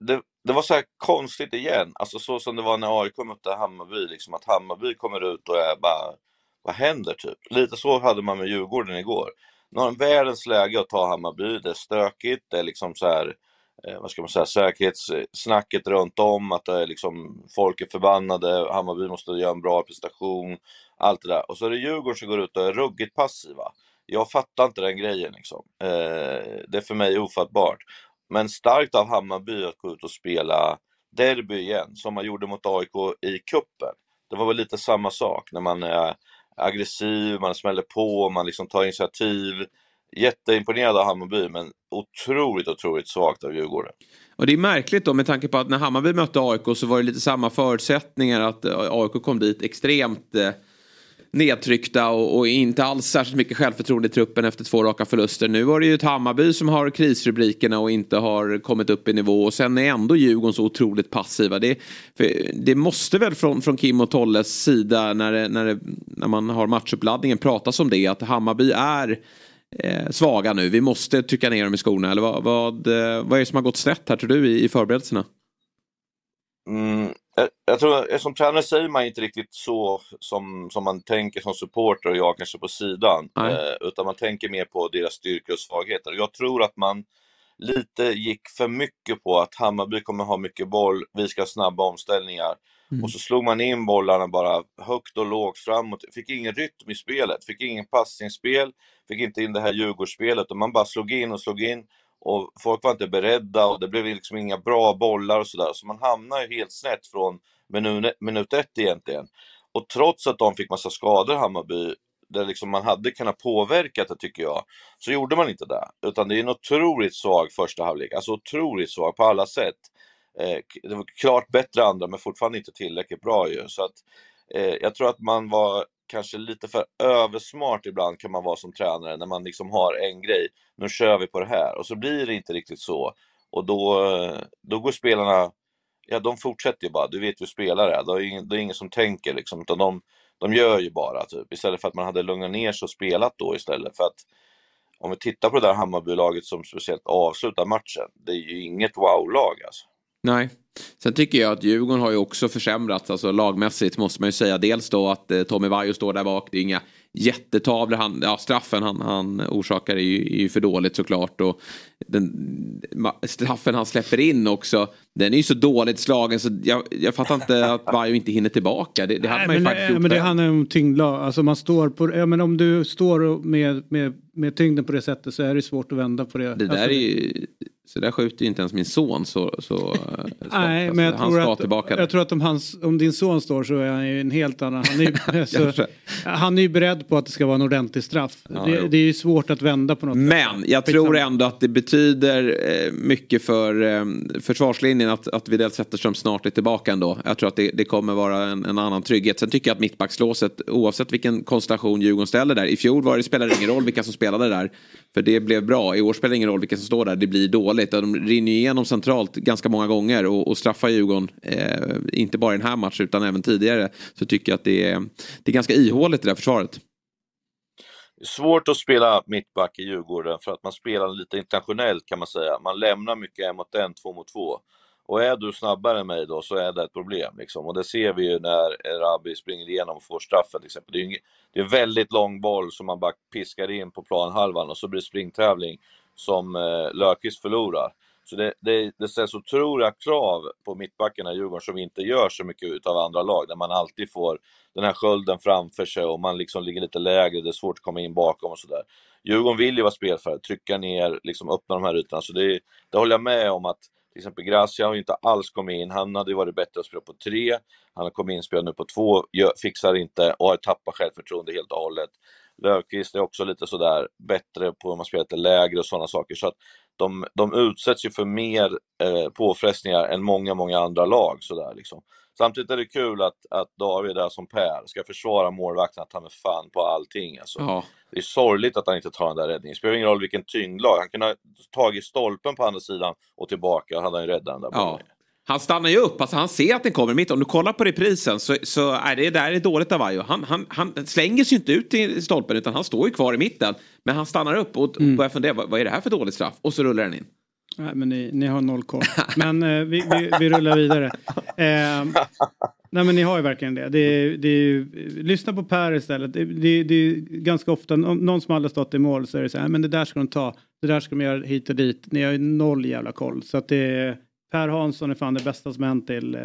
Det, det var så här konstigt igen, alltså så som det var när AIK mötte Hammarby, liksom att Hammarby kommer ut och är bara, vad händer typ? Lite så hade man med Djurgården igår. Nu har de världens läge att ta Hammarby, det är stökigt, det är liksom så här, eh, vad ska man säga, säkerhetssnacket runt om, att det är liksom, folk är förbannade, Hammarby måste göra en bra prestation, allt det där. Och så är det Djurgården som går ut och är ruggigt passiva jag fattar inte den grejen liksom. Eh, det är för mig ofattbart. Men starkt av Hammarby att gå ut och spela derby igen, som man gjorde mot AIK i kuppen. Det var väl lite samma sak, när man är aggressiv, man smäller på, man liksom tar initiativ. Jätteimponerad av Hammarby, men otroligt, otroligt svagt av Djurgården. Och det är märkligt då med tanke på att när Hammarby mötte AIK så var det lite samma förutsättningar att eh, AIK kom dit extremt eh, nedtryckta och, och, inte alls särskilt mycket självförtroende i truppen efter två raka förluster. Nu var det ju ett Hammarby som har krisrubrikerna och inte har kommit upp i nivå och sen är ändå Djurgården så otroligt passiva. Det, det måste väl från, från Kim och Tolles sida när, det, när, det, när man har matchuppladdningen pratas om det att Hammarby är eh, svaga nu. Vi måste trycka ner dem i skorna. Eller vad, vad, eh, vad är det som har gått snett här tror du i, i förberedelserna? Mm, jag tror, som tränare säger man inte riktigt så som, som man tänker som supporter och jag kanske på sidan. Eh, utan man tänker mer på deras styrkor och svagheter. Jag tror att man lite gick för mycket på att Hammarby kommer ha mycket boll, vi ska ha snabba omställningar. Mm. Och så slog man in bollarna bara högt och lågt framåt, fick ingen rytm i spelet, fick ingen passningsspel, fick inte in det här Djurgårdsspelet och man bara slog in och slog in och folk var inte beredda och det blev liksom inga bra bollar och sådär. Så man hamnar ju helt snett från minut, minut ett egentligen. Och trots att de fick massa skador, Hammarby, där liksom man hade kunnat påverka det tycker jag, så gjorde man inte det. Utan det är en otroligt svag första halvlek, alltså otroligt svag på alla sätt. Eh, det var klart bättre andra, men fortfarande inte tillräckligt bra ju. Så att, eh, jag tror att man var kanske lite för översmart ibland kan man vara som tränare när man liksom har en grej, nu kör vi på det här och så blir det inte riktigt så. Och då, då går spelarna, ja de fortsätter ju bara, du vet hur spelare är, det är ingen, det är ingen som tänker liksom, utan de, de gör ju bara typ, istället för att man hade lugnat ner sig och spelat då istället för att om vi tittar på det där Hammarbylaget som speciellt avslutar matchen, det är ju inget wow-lag alltså. Nej. Sen tycker jag att Djurgården har ju också försämrats, alltså lagmässigt måste man ju säga. Dels då att eh, Tommy Vaiho står där bak, det är inga jättetavlor. Han, ja, straffen han, han orsakar är ju, är ju för dåligt såklart. Och den, straffen han släpper in också, den är ju så dåligt slagen så jag, jag fattar inte att Vaiho inte hinner tillbaka. Det, det hade man ju men, faktiskt gjort. Men det handlar om tyngdlag. Alltså man står på, ja, men om du står med, med, med tyngden på det sättet så är det svårt att vända på det. Det där alltså, är ju så där skjuter ju inte ens min son så, så, Nej, men jag han tror, ska att, tillbaka. jag tror att om, hans, om din son står så är han ju en helt annan. Han är, så, han är ju beredd på att det ska vara en ordentlig straff. Ja, det, det, är ju svårt att vända på något Men jag tror ändå att det betyder eh, mycket för eh, förhoppningen att, att Widell Zetterström snart är tillbaka ändå. Jag tror att det, det kommer vara en, en, annan trygghet. Sen tycker jag att mittbackslåset, oavsett vilken konstellation Djurgården ställer där. I fjol var det, spelade det ingen roll vilka som spelade där. För det blev bra. I år spelar det ingen roll vilka som står där. Det blir dåligt. De rinner igenom centralt ganska många gånger och, och straffar Djurgården. Eh, inte bara i den här matchen utan även tidigare. Så tycker jag att det är, det är ganska ihåligt det där försvaret. Det är svårt att spela mittback i Djurgården för att man spelar lite internationellt kan man säga. Man lämnar mycket en mot en, två mot två. Och är du snabbare än mig då så är det ett problem. Liksom. Och det ser vi ju när Rabi springer igenom och får straffen till exempel. Det är, en, det är en väldigt lång boll som man bara piskar in på planhalvan och så blir det springtävling som eh, Lökis förlorar. Så det, det, det ställs otroliga krav på mittbackarna i Djurgården som inte gör så mycket utav andra lag, där man alltid får den här skölden framför sig och man liksom ligger lite lägre, det är svårt att komma in bakom och sådär. Djurgården vill ju vara spelfärdig, trycka ner, liksom öppna de här ytorna, så det, det håller jag med om att till exempel Gracia har ju inte alls kommit in, han hade ju varit bättre att spela på tre, han har kommit inspelad nu på två, fixar inte och har tappat självförtroende helt och hållet. Löfqvist är också lite sådär bättre på om man spelar lite lägre och sådana saker. Så att de, de utsätts ju för mer eh, påfrestningar än många, många andra lag. Sådär, liksom. Samtidigt är det kul att, att David är som Per, ska försvara målvakten, att han är fan på allting. Alltså. Ja. Det är sorgligt att han inte tar den där räddningen. Det spelar ingen roll vilken tyngdlag. Han kunde ha tagit stolpen på andra sidan och tillbaka, hade han räddat den där ja. Han stannar ju upp, alltså han ser att den kommer mitt. Om du kollar på reprisen så, så är det där är dåligt av Ayo. Han, han, han slänger sig ju inte ut till stolpen utan han står ju kvar i mitten. Men han stannar upp och mm. börjar fundera, vad, vad är det här för dåligt straff? Och så rullar den in. Nej, men ni, ni har noll koll. Men eh, vi, vi, vi, rullar vidare. Eh, nej, men ni har ju verkligen det. det, är, det är, lyssna på Per istället. Det, det, det är ganska ofta, någon som aldrig stått i mål så är det så här, men det där ska de ta. Det där ska de göra hit och dit. Ni har ju noll jävla koll. Så att det är, Per Hansson är fan det bästa som hänt till eh,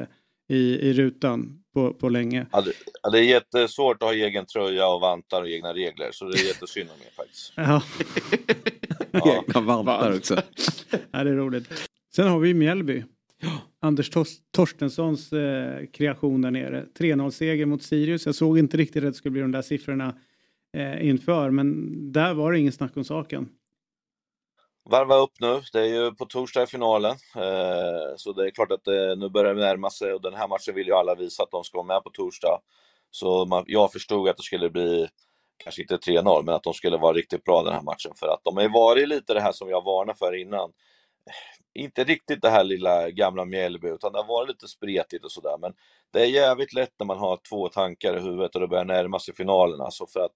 i, i rutan på, på länge. Ja, det, ja, det är jättesvårt att ha egen tröja och vantar och egna regler, så det är jättesynd om er faktiskt. Ja. ja. Egna vantar också. ja, det är roligt. Sen har vi Mjällby. Anders Torstenssons eh, kreation där nere. 3-0-seger mot Sirius. Jag såg inte riktigt att det skulle bli de där siffrorna eh, inför, men där var det ingen snack om saken. Varva upp nu, det är ju på torsdag i finalen. Eh, så det är klart att det, nu börjar det närma sig och den här matchen vill ju alla visa att de ska vara med på torsdag. Så man, jag förstod att det skulle bli, kanske inte 3-0, men att de skulle vara riktigt bra den här matchen. För att de har varit lite det här som jag varnade för innan. Inte riktigt det här lilla gamla Mjällby, utan det har varit lite spretigt och sådär. Men det är jävligt lätt när man har två tankar i huvudet och det börjar närma sig finalen. Alltså för att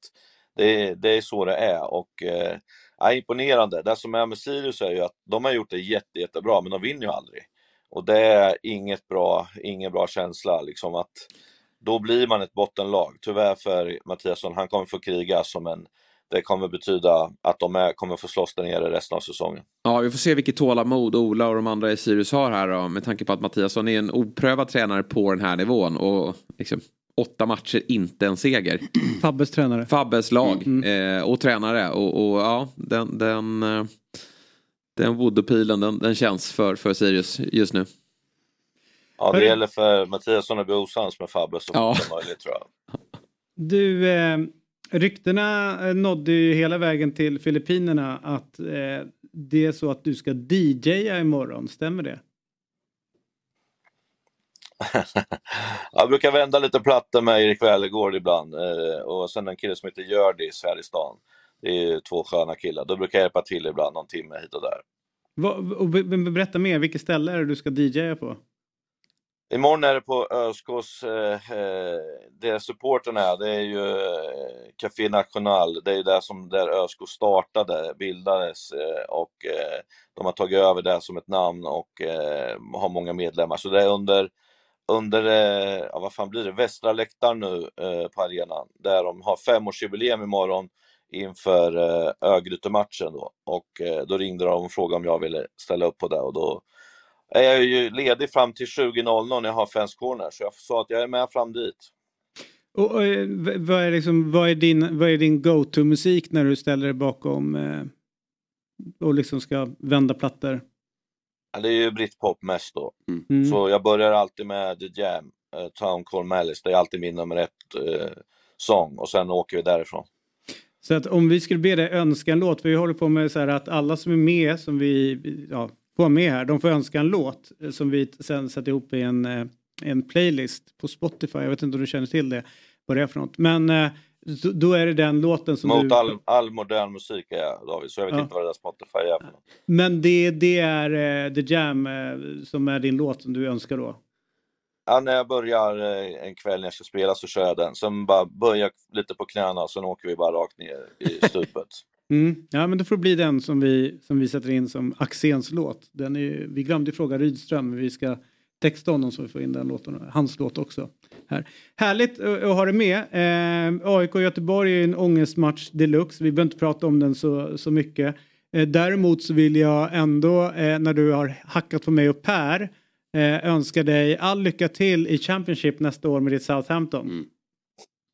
det, det är så det är. Och, eh, imponerande. Det som är med Sirius är ju att de har gjort det jätte, jättebra, men de vinner ju aldrig. Och det är inget bra, ingen bra känsla liksom att då blir man ett bottenlag. Tyvärr för Mattiasson, han kommer få kriga som en det kommer betyda att de är, kommer få slåss där nere resten av säsongen. Ja, vi får se vilket tålamod Ola och de andra i Sirius har här då, med tanke på att Mattiasson är en oprövad tränare på den här nivån och liksom, åtta matcher, inte en seger. Fabbes tränare. Fabbes lag mm. eh, och tränare och, och ja, den, den, eh, den voodoo-pilen den, den känns för, för Sirius just nu. Ja, det gäller för Mattiasson att bli osams med Fabbe så ja. fort möjligt tror jag. Du, eh, ryktena eh, nådde ju hela vägen till Filippinerna att eh, det är så att du ska DJa imorgon, stämmer det? jag brukar vända lite plattor med Erik Välergård ibland eh, och sen en kille som heter Gördis här i stan. Det är två sköna killar. Då brukar jag hjälpa till ibland någon timme hit och där. Va, och berätta mer, vilket ställe är det du ska DJa på? Imorgon är det på ÖSKs, eh, det där supporten är, det är ju eh, Café National, det är ju där som där ÖSK startade, bildades eh, och eh, de har tagit över det som ett namn och eh, har många medlemmar. Så det är under, under eh, ja, vad fan blir det, västra läktaren nu eh, på arenan, där de har femårsjubileum imorgon inför eh, Örgryte-matchen då. Och då ringde de och frågade om jag ville ställa upp på det och då är jag ju ledig fram till 20.00 när jag har Fans Corner, så jag sa att jag är med fram dit. Och, och eh, vad, är liksom, vad är din, vad är din go-to-musik när du ställer dig bakom eh, och liksom ska vända plattor? Ja, det är ju britpop mest då. Mm. mm. Så jag börjar alltid med The Jam, uh, Town Call Malice, det är alltid min nummer ett uh, sång och sen åker vi därifrån. Så att om vi skulle be dig önska en låt, för vi håller på med så här att alla som är med, som vi, ja, få med här. De får önska en låt eh, som vi sen sätter ihop i en, eh, en playlist på Spotify. Jag vet inte om du känner till det, vad det är för något. Men eh, då är det den låten som Mot du... all, all modern musik är jag David, så jag vet ja. inte vad det där Spotify är för något. Men det, det är The Jam som är din låt som du önskar då? Ja, när jag börjar en kväll när jag ska spela så kör jag den. Sen bara börjar lite på knäna, sen åker vi bara rakt ner i stupet. Mm. Ja, men då får det bli den som vi, som vi sätter in som Axéns låt. Den är, vi glömde fråga Rydström, men vi ska texta honom så vi får in den låten, hans låt också. Här. Härligt att ha det med. Eh, AIK Göteborg är en ångestmatch deluxe. Vi behöver inte prata om den så, så mycket. Eh, däremot så vill jag ändå, eh, när du har hackat på mig och Per, eh, önska dig all lycka till i Championship nästa år med ditt Southampton. Mm.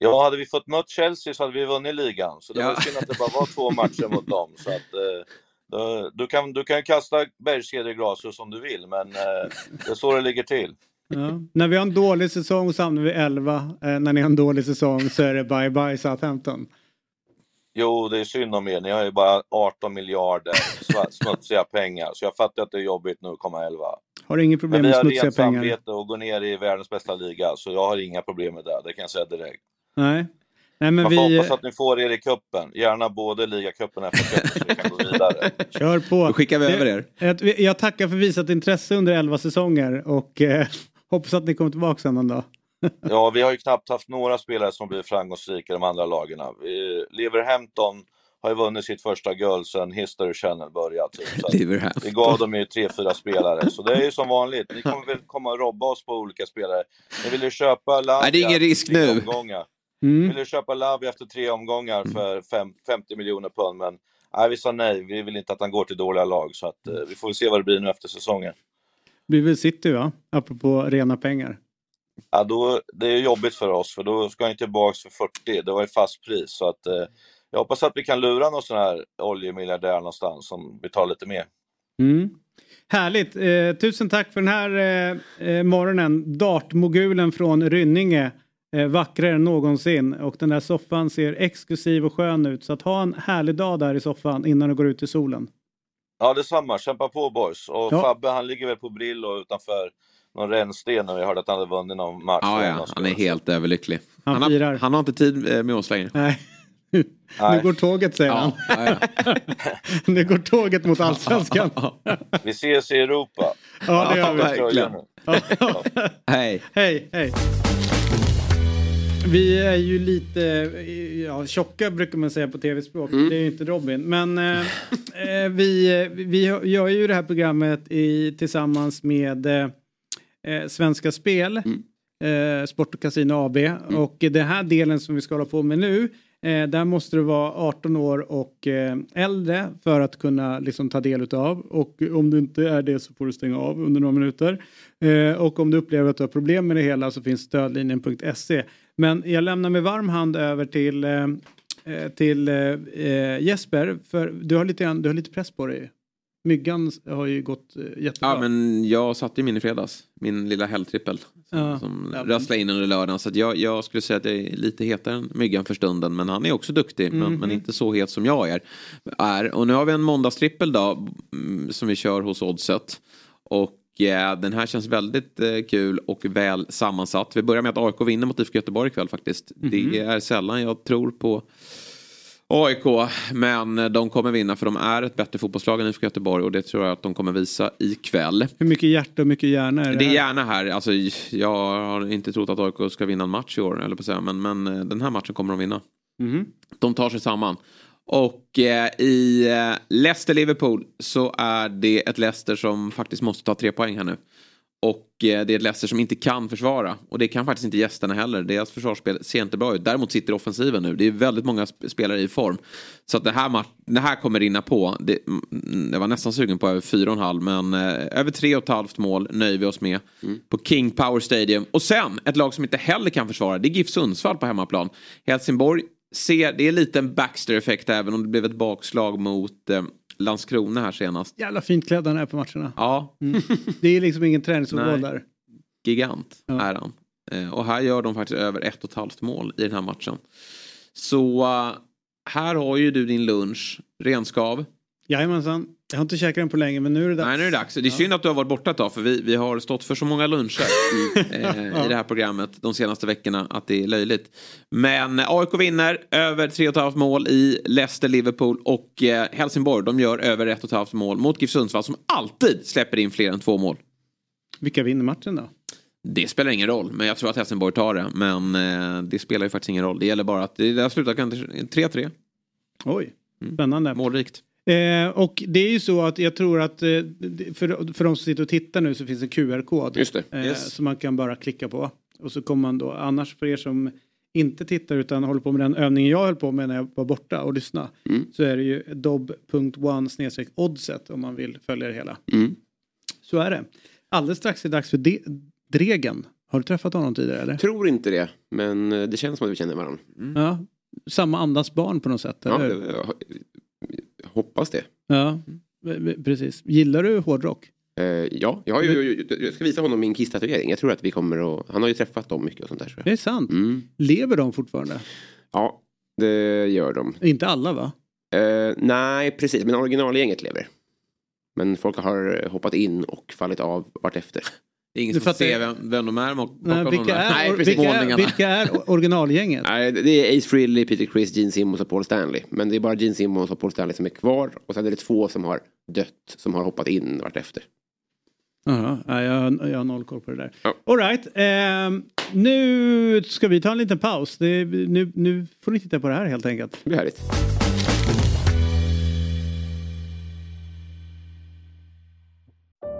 Ja, hade vi fått mött Chelsea så hade vi vunnit ligan. Så det ja. var synd att det bara var två matcher mot dem. Så att, eh, du, kan, du kan kasta bergskedjeglas som du vill, men eh, det är så det ligger till. Ja. När vi har en dålig säsong så hamnar vi 11. Eh, när ni har en dålig säsong så är det bye bye Southampton. Jo, det är synd om er. Ni har ju bara 18 miljarder smutsiga pengar. Så jag fattar att det är jobbigt nu att komma 11. Har du inget problem med smutsiga pengar? Men vi har rent samvete och går ner i världens bästa liga. Så jag har inga problem med det. Det kan jag säga direkt. Nej. Nej, men Man vi... hoppas att ni får er i kuppen. Gärna både ligacupen och FA-cupen så vi kan gå vidare. Kör på. Då skickar vi över er. Jag tackar för visat intresse under 11 säsonger och eh, hoppas att ni kommer tillbaka sen en dag. ja, vi har ju knappt haft några spelare som blivit framgångsrika i de andra lagen. Leverhampton har ju vunnit sitt första guld sedan History Channel började. Typ. vi gav dem ju tre, fyra spelare. Så det är ju som vanligt. Ni kommer väl komma och robba oss på olika spelare. Ni vill ju köpa Lavia Nej, det är ingen risk nu. Omgångar. Mm. Ville köpa Lavia efter tre omgångar mm. för fem, 50 miljoner pund, men nej, vi sa nej. Vi vill inte att han går till dåliga lag, så att, eh, vi får väl se vad det blir nu efter säsongen. Vi vill City va? Apropå rena pengar. Ja, då, det är jobbigt för oss, för då ska han tillbaka för 40. Det var ju fast pris, så att eh, jag hoppas att vi kan lura någon sån här oljemiljardär någonstans som betalar lite mer. Mm. Härligt! Eh, tusen tack för den här eh, eh morgonen. Dartmogulen från Rynninge eh, vackrare än någonsin och den där soffan ser exklusiv och skön ut. Så att ha en härlig dag där i soffan innan du går ut i solen. Ja detsamma, kämpa på boys. Och ja. Fabbe han ligger väl på Brillo utanför någon rännsten när vi hörde att han hade vunnit någon match. Ja, ja. han är helt överlycklig. Han, han, har, han har inte tid eh, med oss längre. Nej. Nu går tåget säger han. Ja, ja. nu går tåget mot allsvenskan. vi ses i Europa. Ja det gör vi. Verkligen. Hej. Hej, hej. Vi är ju lite ja, tjocka brukar man säga på tv-språk. Mm. Det är ju inte Robin. Men eh, eh, vi, vi gör ju det här programmet i, tillsammans med eh, eh, Svenska Spel. Eh, Sport och Casino AB. Och den här delen som vi ska hålla på med nu. Eh, där måste du vara 18 år och eh, äldre för att kunna liksom, ta del utav. Och om du inte är det så får du stänga av under några minuter. Eh, och om du upplever att du har problem med det hela så finns stödlinjen.se. Men jag lämnar med varm hand över till, eh, eh, till eh, eh, Jesper. För du har, lite, du har lite press på dig. Myggan har ju gått eh, jättebra. Ja men jag satte ju min i fredags. Min lilla helgtrippel. Som, Ja. som Ja. rasslade in under lördagen. Så jag, jag skulle säga att jag är lite hetare än Myggan för stunden. Men han är också duktig. Men, Mhm. men inte så het som jag är. är. Och nu har vi en måndagstrippel då. mm, Som vi kör hos Oddset. Och eh, den här känns väldigt eh, kul och väl sammansatt. Vi börjar med att AIK vinner mot IFK Göteborg ikväll faktiskt. Det är sällan jag tror på AIK, men de kommer vinna för de är ett bättre fotbollslag än IFK Göteborg och det tror jag att de kommer visa ikväll. Hur mycket hjärta och mycket hjärna är det, Det är här? gärna här, alltså, jag har inte trott att AIK ska vinna en match i år, eller på säga, men, men eh, den här matchen kommer de vinna. Mhm. De tar sig samman. Och eh, i eh, Leicester-Liverpool så är det ett Leicester som faktiskt måste ta tre poäng här nu. Och eh, det är ett Leicester som inte kan försvara. Och det kan faktiskt inte gästerna heller. Deras försvarsspel ser inte bra ut. Däremot sitter offensiven nu. Det är väldigt många sp- spelare i form. Så att det här, det här kommer rinna på. Det, mm, jag var nästan sugen på över 4,5 men eh, över 3,5 mål nöjer vi oss med. På King Power Stadium. Och sen ett lag som inte heller kan försvara. Det är GIF Sundsvall på hemmaplan. Helsingborg ser, det är lite en Baxter-effekt även om det blev ett bakslag mot eh, Landskrona här senast. Jävla fint klädd han är på matcherna. Ja, Det är liksom ingen träningsfotboll där. gigant är han. Eh, och här gör de faktiskt över ett och ett halvt mål i den här matchen. Så eh, här har ju du din lunch, renskav. Jajamensan. Jag har inte käkat den på länge men nu är det dags. Nej, nu är det dags. Det är synd att du har varit borta ett tag för vi, vi har stått för så många luncher eh, i det här programmet de senaste veckorna att det är löjligt. Men eh, AIK vinner över 3,5 mål i Leicester-Liverpool och eh, Helsingborg de gör över 1,5 mål mot GIF Sundsvall som alltid släpper in fler än två mål. Vilka vinner matchen då? Det spelar ingen roll, men jag tror att Helsingborg tar det. Men eh, det spelar ju faktiskt ingen roll. Det gäller bara att det där slutar kanske 3-3. Oj, spännande. Målrikt. Eh, och det är ju så att jag tror att eh, för, för de som sitter och tittar nu så finns en QR-kod. Just det. Eh, Yes. Som man kan bara klicka på. Och så kommer man då, annars för er som inte tittar utan håller på med den övningen jag höll på med när jag var borta och lyssna. Mm. Så är det ju dob.one oddset om man vill följa det hela. Mm. Så är det. Alldeles strax är det dags för de- Dregen. Har du träffat honom tidigare eller? Tror inte det, men eh, det känns som att vi känner varandra. Ja. Samma andas barn på något sätt, Ja, eller? Hoppas det. Ja, precis. Gillar du hårdrock? Eh, ja, jag, har ju, jag ska visa honom min kisstatuering. Jag tror att vi kommer att... Han har ju träffat dem mycket och sånt där. tror jag. Det är sant. Mm. Lever de fortfarande? Ja, det gör de. Inte alla va? Eh, nej, precis. Men originalgänget lever. Men folk har hoppat in och fallit av vartefter. Det är ingen som ser vem, vem de är bakom Nej, vilka, är, Nej, precis. vilka, är, målningarna. vilka är originalgänget? Nej, det är Ace Frehley, Peter Criss, Gene Simmons och Paul Stanley. Men det är bara Gene Simmons och Paul Stanley som är kvar. Och sen är det två som har dött, som har hoppat in vartefter. Jaha, jag, jag har noll koll på det där. Ja. All right. ehm, nu ska vi ta en liten paus. Det, nu, nu får ni titta på det här helt enkelt. Det blir härligt.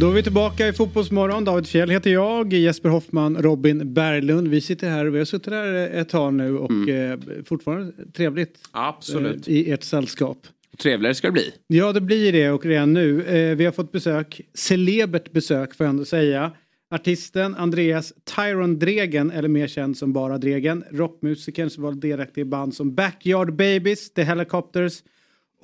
Då är vi tillbaka i Fotbollsmorgon. David Fjell heter jag, Jesper Hoffman, Robin Berglund. Vi sitter här, vi har suttit här ett tag nu och eh, fortfarande trevligt Absolut. eh, i ert sällskap. Trevligare ska det bli. Ja det blir det och redan nu. Eh, vi har fått besök, celebert besök får jag ändå säga. Artisten Andreas Tyron Dregen, eller mer känd som bara Dregen. Rockmusikern som var delaktig i band som Backyard Babies, The Helicopters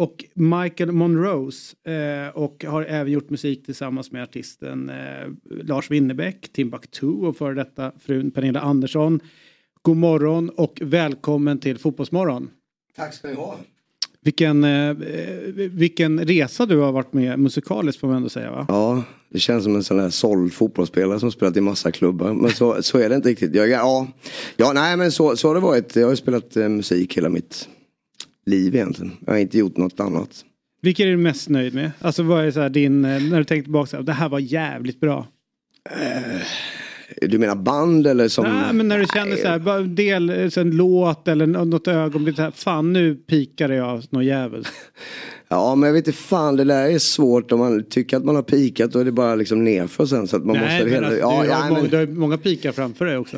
och Michael Monrose. Eh, och har även gjort musik tillsammans med artisten eh, Lars Winnerbäck, Timbuktu och före detta frun Pernilla Andersson. God morgon och välkommen till Fotbollsmorgon. Tack ska ni ha. Vilken, eh, vilken resa du har varit med musikaliskt får man ändå säga va? Ja, det känns som en sån där såld fotbollsspelare som spelat i massa klubbar. Men så, så är det inte riktigt. Jag, ja, ja, nej men så, så har det varit. Jag har spelat eh, musik hela mitt liv egentligen. Jag har inte gjort något annat. Vilken är du mest nöjd med? Alltså vad är så din, eh, när du tänker tillbaka, så här, det här var jävligt bra. Eh, du menar band eller som? Nej men när du känner så här, del, eh, så en låt eller nå- något ögonblick, så här, fan nu pikade jag något jävel. Ja men jag vet inte fan det där är svårt om man tycker att man har pikat är det bara liksom nerför sen så att man Nej måste men hela... alltså, ja, du, ja, har men... du har många pikar framför dig också.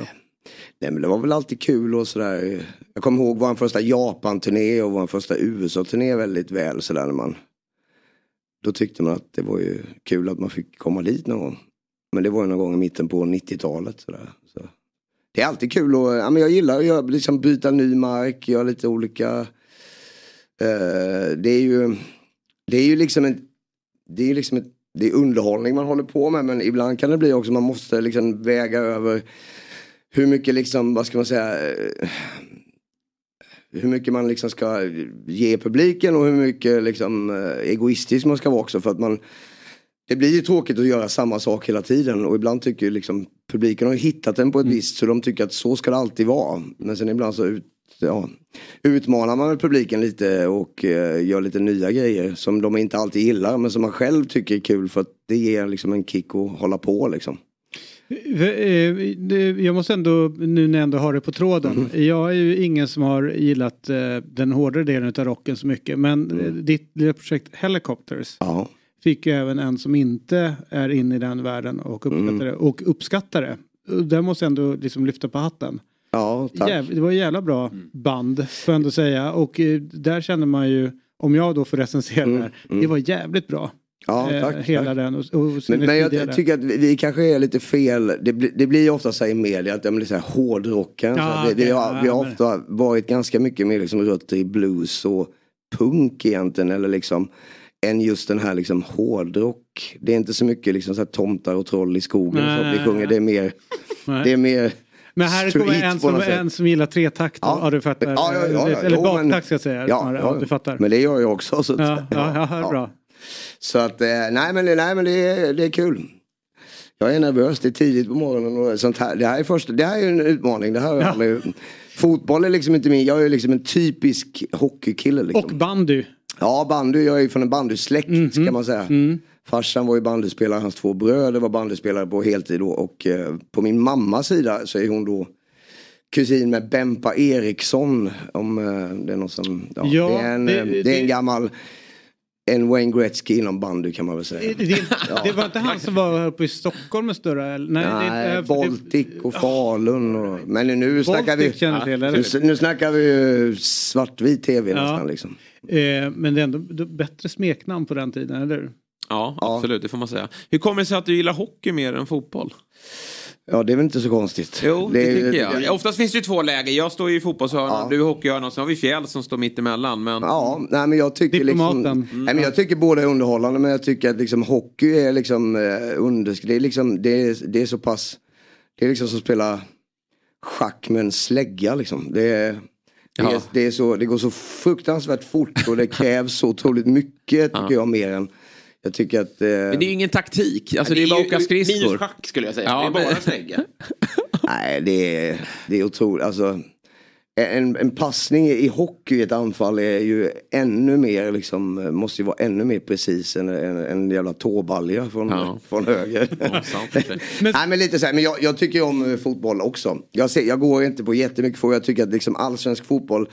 Nej men det var väl alltid kul och sådär. Jag kommer ihåg vår första Japan-turné och vår första USA-turné väldigt väl sådär när man. Då tyckte man att det var ju kul att man fick komma dit någon gång. Men det var ju någon gång i mitten på 90-talet sådär. Så. Det är alltid kul och ja, men jag gillar att göra, liksom byta ny mark, göra lite olika. Eh, det är ju, det är ju liksom en, det är liksom ett, det är underhållning man håller på med men ibland kan det bli också man måste liksom väga över hur mycket liksom, vad ska man säga, eh, hur mycket man liksom ska ge publiken och hur mycket liksom eh, egoistisk man ska vara också för att man det blir ju tråkigt att göra samma sak hela tiden och ibland tycker liksom publiken har hittat den på ett visst så de tycker att så ska det alltid vara. Men sen ibland så ut, ja, utmanar man publiken lite och eh, gör lite nya grejer som de inte alltid gillar men som man själv tycker är kul för att det ger liksom en kick att hålla på liksom. Eh, Jag måste ändå, nu när jag ändå har det på tråden. Mm. Jag är ju ingen som har gillat eh, den hårdare delen av rocken så mycket. Men Mm. eh, ditt lilla projekt Helicopters fick ju även en som inte är inne i den världen och uppskattar Mm. det. Och uppskattar det. Där måste jag ändå liksom lyfta på hatten. Ja, tack. Mm. Jäv, det var ett jävla bra band får jag ändå säga. Och där känner man ju, om jag då får recensera det här, det var jävligt bra. Ja, Eh, tack, hela tack. den. Och, och Men, men jag, jag tycker att vi, vi kanske är lite fel. Det, blir- det blir ju ofta så i media att det blir så här hårdrocken. Ja, så vi, vi, okej, har, ja, vi har ofta varit ganska mycket mer liksom rötter i blues och punk egentligen. Eller liksom än just den här liksom hårdrock. Det är inte så mycket liksom så här tomtar och troll i skogen Nej, som vi sjunger. Det är mer, Nej. det är mer Men här kommer en som, en som gillar tretakt. Ja, ja du fattar. Ja, ja, ja, ja. Eller baktakt ska jag säga. Ja, ja, du fattar. Men det gör jag också. Så Ja, ja, ja, bra. Så att, eh, nej men, nej, men det, är, det är kul. Jag är nervös, det är tidigt på morgonen och sånt här. Det här är, första, det här är en utmaning. Det här jag aldrig, fotboll är liksom inte min, jag är liksom en typisk hockeykille. Liksom. Och bandy. Ja, bandy. Jag är från en bandysläkt Mhm. kan man säga. Mm. Farsan var ju bandyspelare, hans två bröder var bandyspelare på heltid då. Och eh, på min mammas sida så är hon då kusin med Bempa Eriksson. Om eh, det är någon som, ja, Ja, det, är en, det- eh, det, det- är en gammal, en Wayne Gretzky inom bandy kan man väl säga. Det, det, det var inte han som var uppe i Stockholm med större? Nej, Nej, det, det, Baltic och Falun. Och, men nu snackar vi, till, nu, nu snackar vi svartvit tv Ja. nästan liksom. Eh, men det är ändå bättre smeknamn på den tiden, eller hur? Ja, absolut, det får man säga. Hur kommer det sig att du gillar hockey mer än fotboll? Ja, det är väl inte så konstigt. Jo, det, är- tycker jag. Oftast finns det ju två läger. Jag står ju i fotbollshörnan, du i hockeyhörnan och sen har vi Fjäll som står mitt emellan. Men... Ja, nej men jag tycker liksom, nej, men jag tycker båda är underhållande men jag tycker att liksom hockey är liksom eh, undersk- det är liksom, det är, det är så pass, det är liksom som att spela schack med en slägga liksom. Det är, det, är, Ja. det, är så, det går så fruktansvärt fort och det krävs så otroligt mycket tycker jag mer än jag tycker att... Eh, Men det är ju ingen taktik. Alltså Ja, det är det bara är att åka skridskor. minus schack, skulle jag säga. Ja, Det är bara men- slägga. Nej, det är, det är otroligt. Alltså, en, en passning i hockey i ett anfall är ju ännu mer, liksom, måste ju vara ännu mer precis än en, en jävla tåbalja från, Ja. från höger. Nej men lite så här, men jag, jag tycker om eh, fotboll också. Jag, ser, jag går inte på jättemycket fotboll, jag tycker att liksom allsvensk fotboll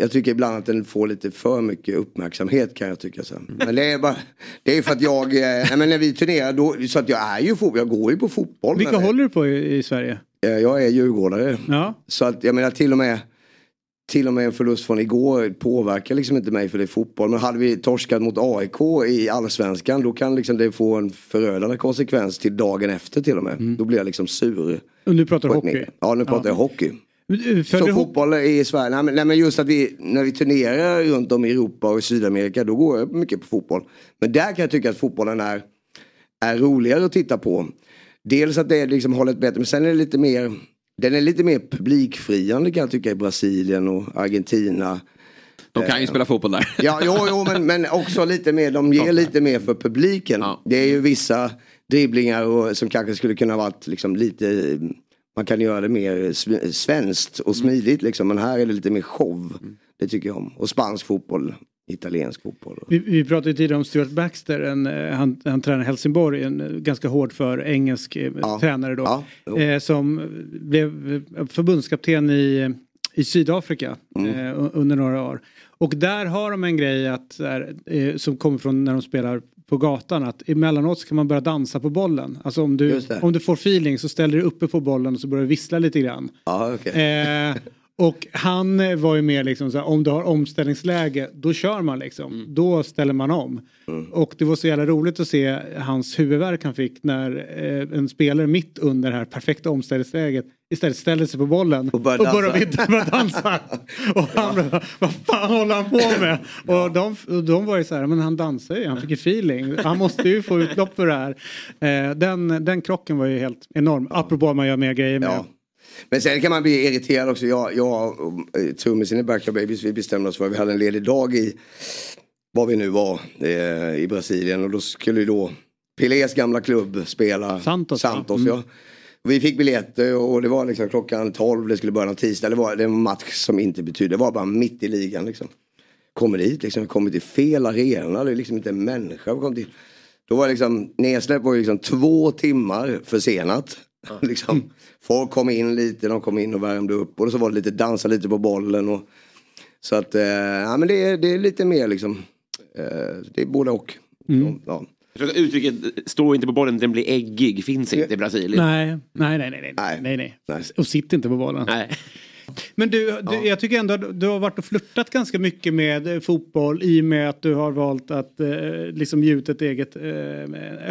jag tycker ibland att den får lite för mycket uppmärksamhet kan jag tycka. Så. Men det är bara, det är för att jag, eh, nej, men när vi turnerar då, så att jag är ju fotboll, jag går ju på fotboll. Vilka håller du på i, i Sverige? Eh, Jag är djurgårdare. Ja. Så att jag menar till och med till och med en förlust från igår påverkar liksom inte mig för det är fotboll. Men hade vi torskat mot AIK i allsvenskan då kan liksom det få en förödande konsekvens till dagen efter till och med. Mm. Då blir jag liksom sur. Och nu pratar du hockey? ner- Ja nu pratar Ja. jag hockey. Följer Så du fotboll i Sverige, nej men, nej men just att vi, när vi turnerar runt om i Europa och i Sydamerika då går jag mycket på fotboll. Men där kan jag tycka att fotbollen är, är roligare att titta på. Dels att det liksom hållet bättre men sen är det lite mer, den är lite mer publikfriande kan jag tycka i Brasilien och Argentina. De kan ju Eh, spela fotboll där. Ja, jo, jo men, men också lite mer, de ger lite mer för publiken. Det är ju vissa dribblingar och, som kanske skulle kunna varit liksom lite, man kan göra det mer sv- svenskt och smidigt liksom. Men här är det lite mer show. Det tycker jag om. Och spansk fotboll, italiensk fotboll. Vi, vi pratade tidigare om Stuart Baxter, en, eh, han, han tränar Helsingborg, en eh, ganska hård för engelsk eh, tränare då. eh, som blev förbundskapten i, i Sydafrika Mm. eh, under några år. Och där har de en grej att, här, eh, som kommer från när de spelar på gatan att emellanåt så kan man börja dansa på bollen. Alltså om du, om du får feeling så ställer du uppe på bollen och så börjar du vissla lite grann. Ja, okej. Eh, och han eh, var ju mer liksom så här, om du har omställningsläge då kör man liksom. Då ställer man om. Och det var så jävla roligt att se hans huvudvärk han fick när eh, en spelare mitt under det här perfekta omställningsläget istället ställde sig på bollen och började började, dansa. började dansa. och han bara, vad fan håller han på med? Och de, och de var ju så här, men han dansar ju, han fick ju feeling. Han måste ju få utlopp för det här. Eh, den, den krocken var ju helt enorm. Apropå att man gör mer grejer med. Men sen kan man bli irriterad också. Jag, jag och eh, trummisen i Backyard Babies vi bestämde oss för att vi hade en ledig dag i var vi nu var eh, i Brasilien och då skulle ju då Pelés gamla klubb spela Santos, Santos ja. ja. Vi fick biljetter och det var liksom klockan 12, det skulle börja någon tisdag. Det var det var en match som inte betydde, det var bara mitt i ligan liksom. Kommer dit liksom, vi kommer till fel arena, det är liksom inte en människa. Vi kom till. Då var liksom, nedsläpp var liksom två timmar försenat. liksom, folk kom in lite, de kom in och värmde upp och så var det lite dansa lite på bollen. Och, så att, eh, ja men det, är- det är lite mer liksom, eh, det är både och. Ja. Tror att Uttrycket stå inte på bollen, den blir äggig finns inte i Brasilien. Nej, nej, nej, nej, nej, nej, nej. Och sitt inte på bollen. Nej. Men du, du jag tycker ändå att du har varit och flörtat ganska mycket med eh, fotboll i och med att du har valt att eh, liksom ge ut ett eget eh,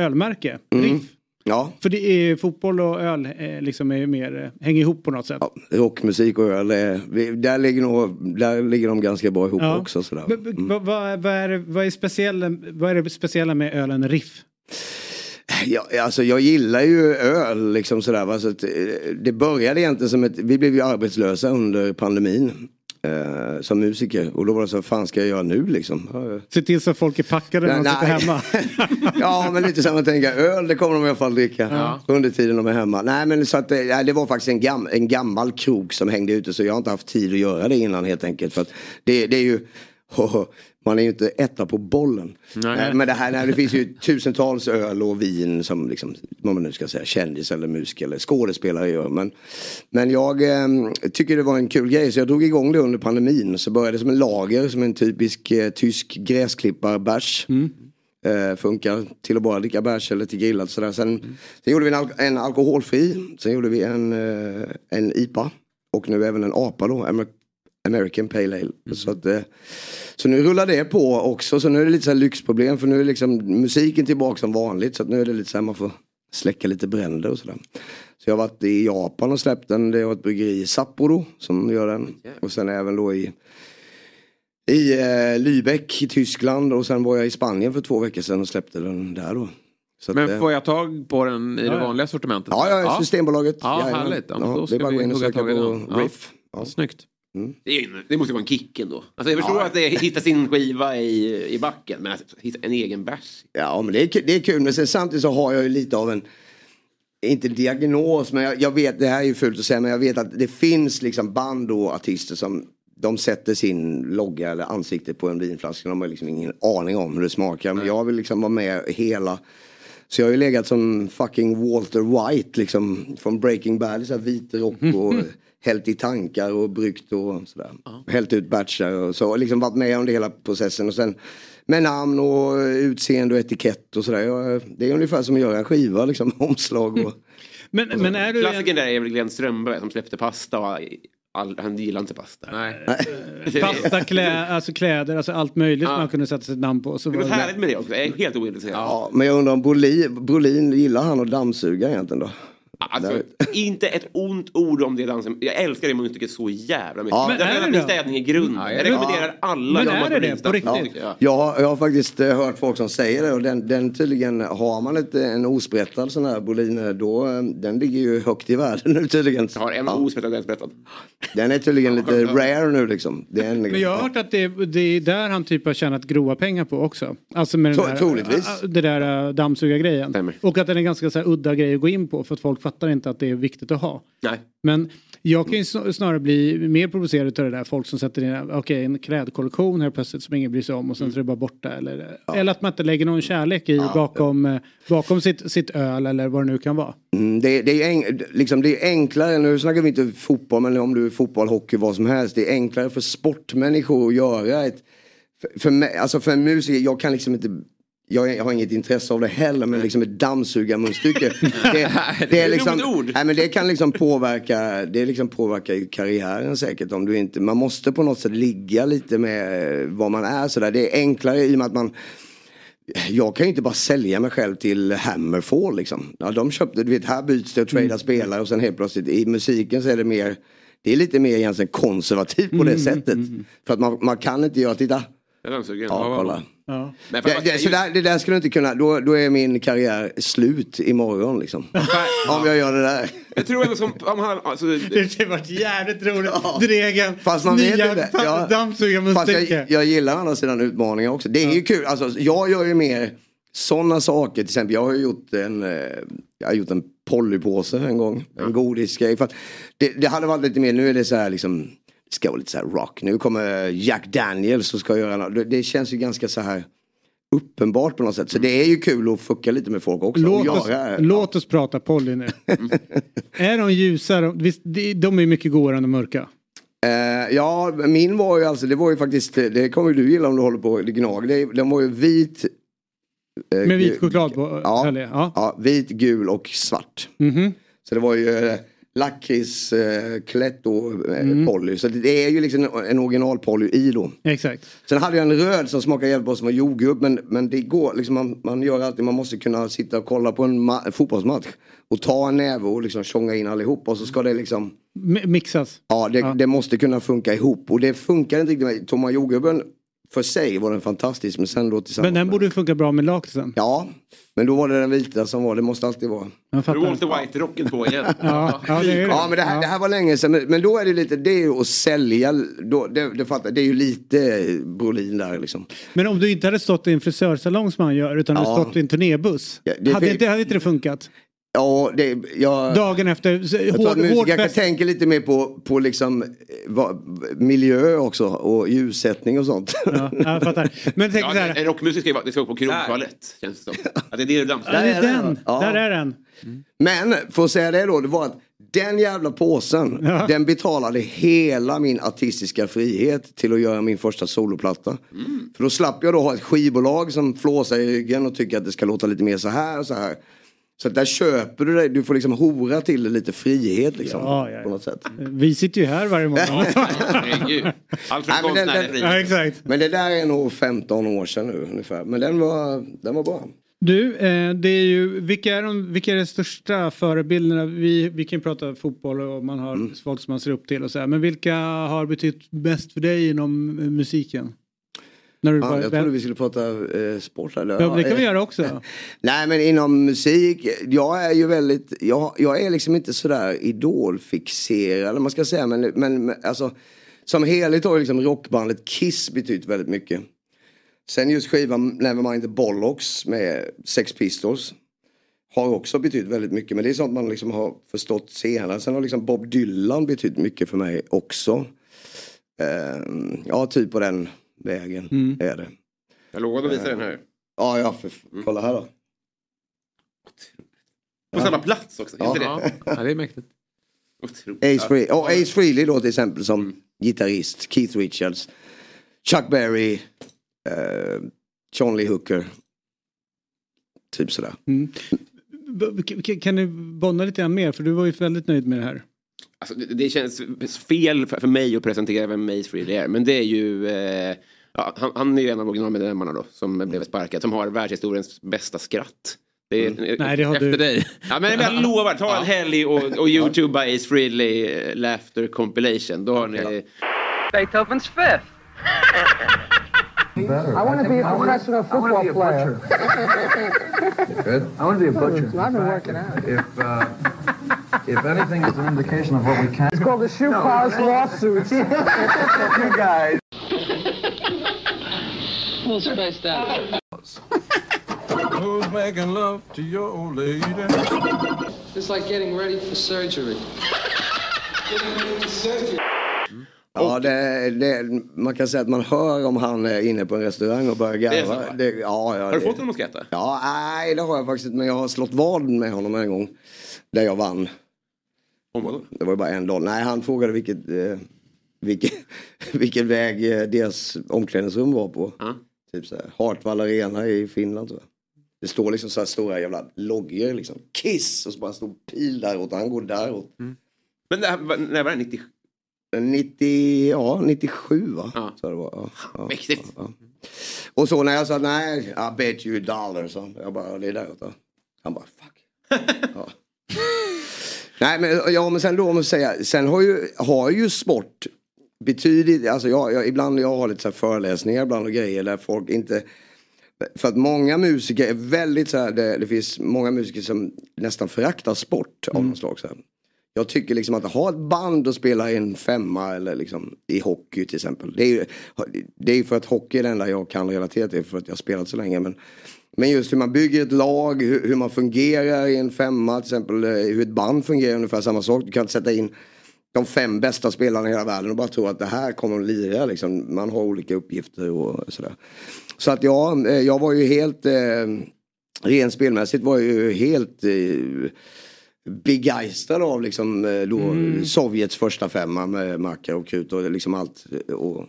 ölmärke. Riff. Ja. För det är fotboll och öl eh, liksom är mer, eh, hänger ihop på något sätt. Rockmusik och öl, vi- där ligger, nog, där ligger de ganska bra ihop Ja. också. Sådär. Men Vad, vad, är, vad, är speciella, vad är det speciella med ölen Riff? Ja, alltså jag gillar ju öl liksom sådär. Va? Så eh, det började egentligen som ett, vi blev ju arbetslösa under pandemin. Eh, som musiker och då var det så, vad fan ska jag göra nu liksom? Se till så att folk är packade när de sitter hemma. Ja men lite samma tänka, öl det kommer de i alla fall dricka Ja. under tiden de är hemma. Nej men så att det, ja, det var faktiskt en, gam, en gammal krog som hängde ute så jag har inte haft tid att göra det innan helt enkelt. För att det, det är ju, man är ju inte etta på bollen. Nej. Nej, men det här, nej, det finns ju tusentals öl och vin som liksom, vad man nu ska säga, kändis eller musiker eller skådespelare gör. Men, men jag eh, tycker det var en kul grej så jag drog igång det under pandemin. Så började det som en lager, som en typisk eh, tysk gräsklipparbärs. Eh, funkar till att bara dricka bärs eller till grillat sådär. Sen, sen gjorde vi en, al- en alkoholfri. Sen gjorde vi en, eh, en IPA. Och nu även en APA då. Amer- American Pale Ale. Så, att, eh, så nu rullar det på också. Så nu är det lite så här lyxproblem. För nu är liksom musiken tillbaka som vanligt. Så att nu är det lite så här man får släcka lite bränder och sådär. Så jag har varit i Japan och släppt den. Det var ett bryggeri i Sapporo som gör den. Och sen även då i i eh, Lübeck i Tyskland och sen var jag i Spanien för två veckor sedan och släppte den där då. Så att, Men eh, får jag tag på den i Ja, det ja. vanliga sortimentet? Ja, ja, Systembolaget. Ja, Jajamän. härligt. Ja, Ja, då det är bara att gå in och söka på den. Ja. Riff. Ja. Snyggt. Det, är, ju- det måste vara en kicken då. Alltså jag förstår att det hitta sin skiva i, i backen men att hitta en egen bärs. Ja men det är, kul- det är kul men sen samtidigt så har jag ju lite av en inte diagnos men jag, jag vet, det här är ju fult att säga men jag vet att det finns liksom band och artister som de sätter sin logga eller ansikte på en vinflaska. De har liksom ingen aning om hur det smakar. Men jag vill liksom vara med hela. Så jag har ju legat som fucking Walter White liksom. Från Breaking Bad. Så här vit rock och hällt i tankar och bryggt och sådär. Hällt ut batchar och så. Liksom varit med under hela processen. Och sen med namn och utseende och etikett och sådär. Jag- Det är ungefär som att göra en skiva liksom. Omslag och... Men, men är du... Klassikern där är väl Glenn Strömberg som släppte pasta och all, han gillar inte pasta. Nej. Pasta, klä, alltså kläder, alltså allt möjligt som man kunde sätta sitt namn på. Så Det det- härligt med det också. Jag är helt ointresserad. Ja, men jag undrar om Brolin, Brolin gillar han att dammsuga egentligen då? Alltså, inte ett ont ord om det dansen. Jag älskar det munstycket så jävla mycket. Ja. Men Men Därför är att min städning är grund. Ja, jag rekommenderar alla Men är det det? På riktigt? tycker jag. Jag, har- jag har faktiskt eh, hört folk som säger det och den, den tydligen har man ett, en osprättad sån här Bolin då eh, den ligger ju högt i världen nu tydligen. Jag har en osprättad och en sprättad. Den är tydligen lite rare nu liksom. Det är en, Men jag har hört att det, det är där han typ har tjänat grova pengar på också. Alltså med den Tro- där, troligtvis. det där dammsugargrejen. Och att den är ganska så här, udda grej att gå in på för att folk fattar inte att det är viktigt att ha. Nej. Men jag kan ju sn- snarare bli mer provocerad av det där folk som sätter in okej, en klädkollektion här plötsligt som ingen bryr sig om och sen så är det bara borta. Eller, eller att man inte lägger någon kärlek i bakom, eh, bakom sitt, sitt öl eller vad det nu kan vara. Mm, det, det, är en, liksom, det är enklare, nu snackar vi inte fotboll men om du är fotboll, hockey, vad som helst. Det är enklare för sportmänniskor att göra ett... För, för, mig, alltså för en musiker, jag kan liksom inte... Jag, har inget intresse av det heller men liksom ett dammsugarmunstycke. Det, det är liksom, nej, men det kan liksom påverka, det liksom påverkar karriären säkert om du inte, man måste på något sätt ligga lite med vad man är sådär. Det är enklare i och med att man jag kan ju inte bara sälja mig själv till Hammerfall liksom. Ja, de köpte, du vet här byts det och tradar Mm. spelare och sen helt plötsligt i musiken så är det mer Det är lite mer egentligen konservativt på Mm, det sättet. För att man, man kan inte göra, titta. Ja, kolla. Ja. Men för Det, det, så där, det där skulle du inte kunna, då, då är min karriär slut imorgon liksom. Om jag gör det där. Jag tror ändå som, om han, alltså, Det har varit jävligt roligt. Dregen, Fast man vet nya Ja. Fast dammsugarmunstycke. jag, jag gillar å andra sidan utmaningar också. Det är ju kul. Alltså, jag gör ju mer sådana saker. Till exempel jag har ju gjort en, eh, jag har gjort en polypåse en gång. En godisgrej. För det, det hade varit lite mer, nu är det så här liksom. Det ska vara lite så rock. Nu kommer Jack Daniels och ska göra något. Det, känns ju ganska så här uppenbart på något sätt. Så det är ju kul att fucka lite med folk också. Låt och oss, göra- låt oss prata Polly nu. är de ljusa? De, visst, de, är mycket godare än de mörka. Eh, ja, min var ju alltså, det var ju faktiskt, det kommer ju du gilla om du håller på det gnager. Den var ju vit. eh, Med vit choklad på. Ja, ja. ja, vit, gul och svart. Mhm. Så det var ju eh, lakrits, eh, kletto, eh, Mm. poly. Så det, är ju liksom en, original poly i då. Exakt. Sen hade jag en röd som smakade jävligt bra som var jordgubb. Men, men det går, liksom, man, man gör alltid, man måste kunna sitta och kolla på en ma- fotbollsmatch. Och ta en näve och liksom tjonga in allihop. Och så ska det liksom Mi- Mixas. Ja, det, det måste kunna funka ihop. Och det funkar inte riktigt med Tomma jordgubben för sig var den fantastisk. Men sen då tillsammans Men den borde ju funka bra med lakritsen. Ja, men då var det den vita som var. Det måste alltid vara. Nu fattar. är Walter White-rocken på igen. Ja, ja, det är det. Ja, men det här, det här var länge sedan. Men, men då är det lite, det är ju att sälja. Då, det, det, fattar, det är ju lite Brolin där liksom. Men om du inte hade stått i en frisörsalong som han gör utan hade Ja. stått i en turnébuss. Ja, det- hade, inte, hade inte det funkat? Ja, det, jag... Dagen efter, så- Jag tror att musiker fest. tänker lite mer på, på liksom, eh, vad, miljö också och ljussättning och sånt. Ja, jag fattar. Men tänk Ja, så här. en rockmusik ska ju vara, på krogtoalett. Känns det som. Att det är det du dammsuger. Där är den. Ja. Där är den. Men för att säga det då, det var att den jävla påsen, Ja. den betalade hela min artistiska frihet till att göra min första soloplatta. För då slapp jag då ha ett skivbolag som flåsar i ryggen och tycker att det ska låta lite mer så här och så här. Så att där köper du det, du får liksom hora till det lite frihet liksom. Ja, ja, ja. På något sätt. Vi sitter ju här varje morgon. Allt den- konstnärlig ja, exakt. Men det där är nog 15 år sedan nu ungefär. Men den var, den var bra. Du, eh, det är ju, vilka är de, vilka är de största förebilderna? Vi, vi kan ju prata fotboll och man har Mm. folk som man ser upp till och så här. Men vilka har betytt mest för dig inom musiken? När du Ja, var- jag trodde vi skulle prata eh, sport. Eller? Ja, det kan vi göra också. Nej men inom musik, jag är ju väldigt, jag, jag är liksom inte sådär idolfixerad eller man ska säga men, men men, alltså som helhet har ju liksom rockbandet Kiss betytt väldigt mycket. Sen just skivan Nevermind the Bollocks med Sex Pistols har också betytt väldigt mycket men det är sånt man liksom har förstått senare. Sen har liksom Bob Dylan betytt mycket för mig också. Ehm, ja, typ på den vägen Mm. är det. Jag lovade att visa den här. Ja, ja, för, kolla här då. På samma plats också, Ja. inte det? Ja, det är mäktigt. Otroligt. Ace, Frehley. Och Ace Frehley då till exempel som gitarrist. Keith Richards. Chuck Berry. Uh, John Lee Hooker. Typ sådär. Mm. Kan du bonda lite grann mer? För du var ju väldigt nöjd med det här. Alltså, det, det känns fel för, för mig att presentera vem Mace Frehley är. Men det är ju... Eh, ja, han, han är ju en av originalmedlemmarna då som blev sparkad. Som har världshistoriens bästa skratt. Det är, Mm. Nej, det har efter du. dig. Ja, men jag lovar, ta en helg och, och Youtube Ace Frehley eh, Laughter Compilation. Då har ni... Beethoven's fifth. I want to be a professional football player. Good. I want to be a butcher. I've been working out. If uh, if anything is an indication of what we can. It's called the shoe cause lawsuits. you guys. Little spaced out. Who's making love to your old lady? It's like getting ready for surgery. Getting ready for surgery. Ja, det, det, man kan säga att man hör om han är inne på en restaurang och börjar garva. va? Det, ja, ja, Har du det- fått honom att skratta? Ja, nej det har jag faktiskt inte. Men jag har slått vad med honom en gång. Där jag vann. Det var bara en dollar. Nej, han frågade vilket, eh, vilket, vilken väg eh, deras omklädningsrum var på. Typ så här, Hartwall Arena i Finland tror jag. Det står liksom så här stora jävla loggor liksom. Kiss! Och så bara en stor pil däråt och han går däråt. Men det här, när var det? 90? 90, ja 97 va? Så det var, ja, ja, Mäktigt. Ja, ja. Och så när jag sa nej, I bet you a dollar. Så jag bara, det är däråt då. Han bara, fuck. Nej men, ja, men sen då om man säga, sen har ju, har ju sport betydligt, alltså jag, jag, ibland jag har lite så föreläsningar ibland och grejer där folk inte för att många musiker är väldigt så här, det, det finns många musiker som nästan föraktar sport av något slag. Så här. Jag tycker liksom att ha ett band och spela i en femma eller liksom i hockey till exempel. Det är ju det är för att hockey är det enda jag kan relatera till för att jag har spelat så länge. Men, men just hur man bygger ett lag, hur, hur man fungerar i en femma till exempel. eh, Hur ett band fungerar, ungefär samma sak. Du kan inte sätta in de fem bästa spelarna i hela världen och bara tro att det här kommer att lira. Liksom. Man har olika uppgifter och sådär. Så att ja, eh, jag var ju helt, eh, rent spelmässigt var jag ju helt eh, begeistrad av liksom eh, då Mm. Sovjets första femma med Macka och Krut och liksom allt. Och,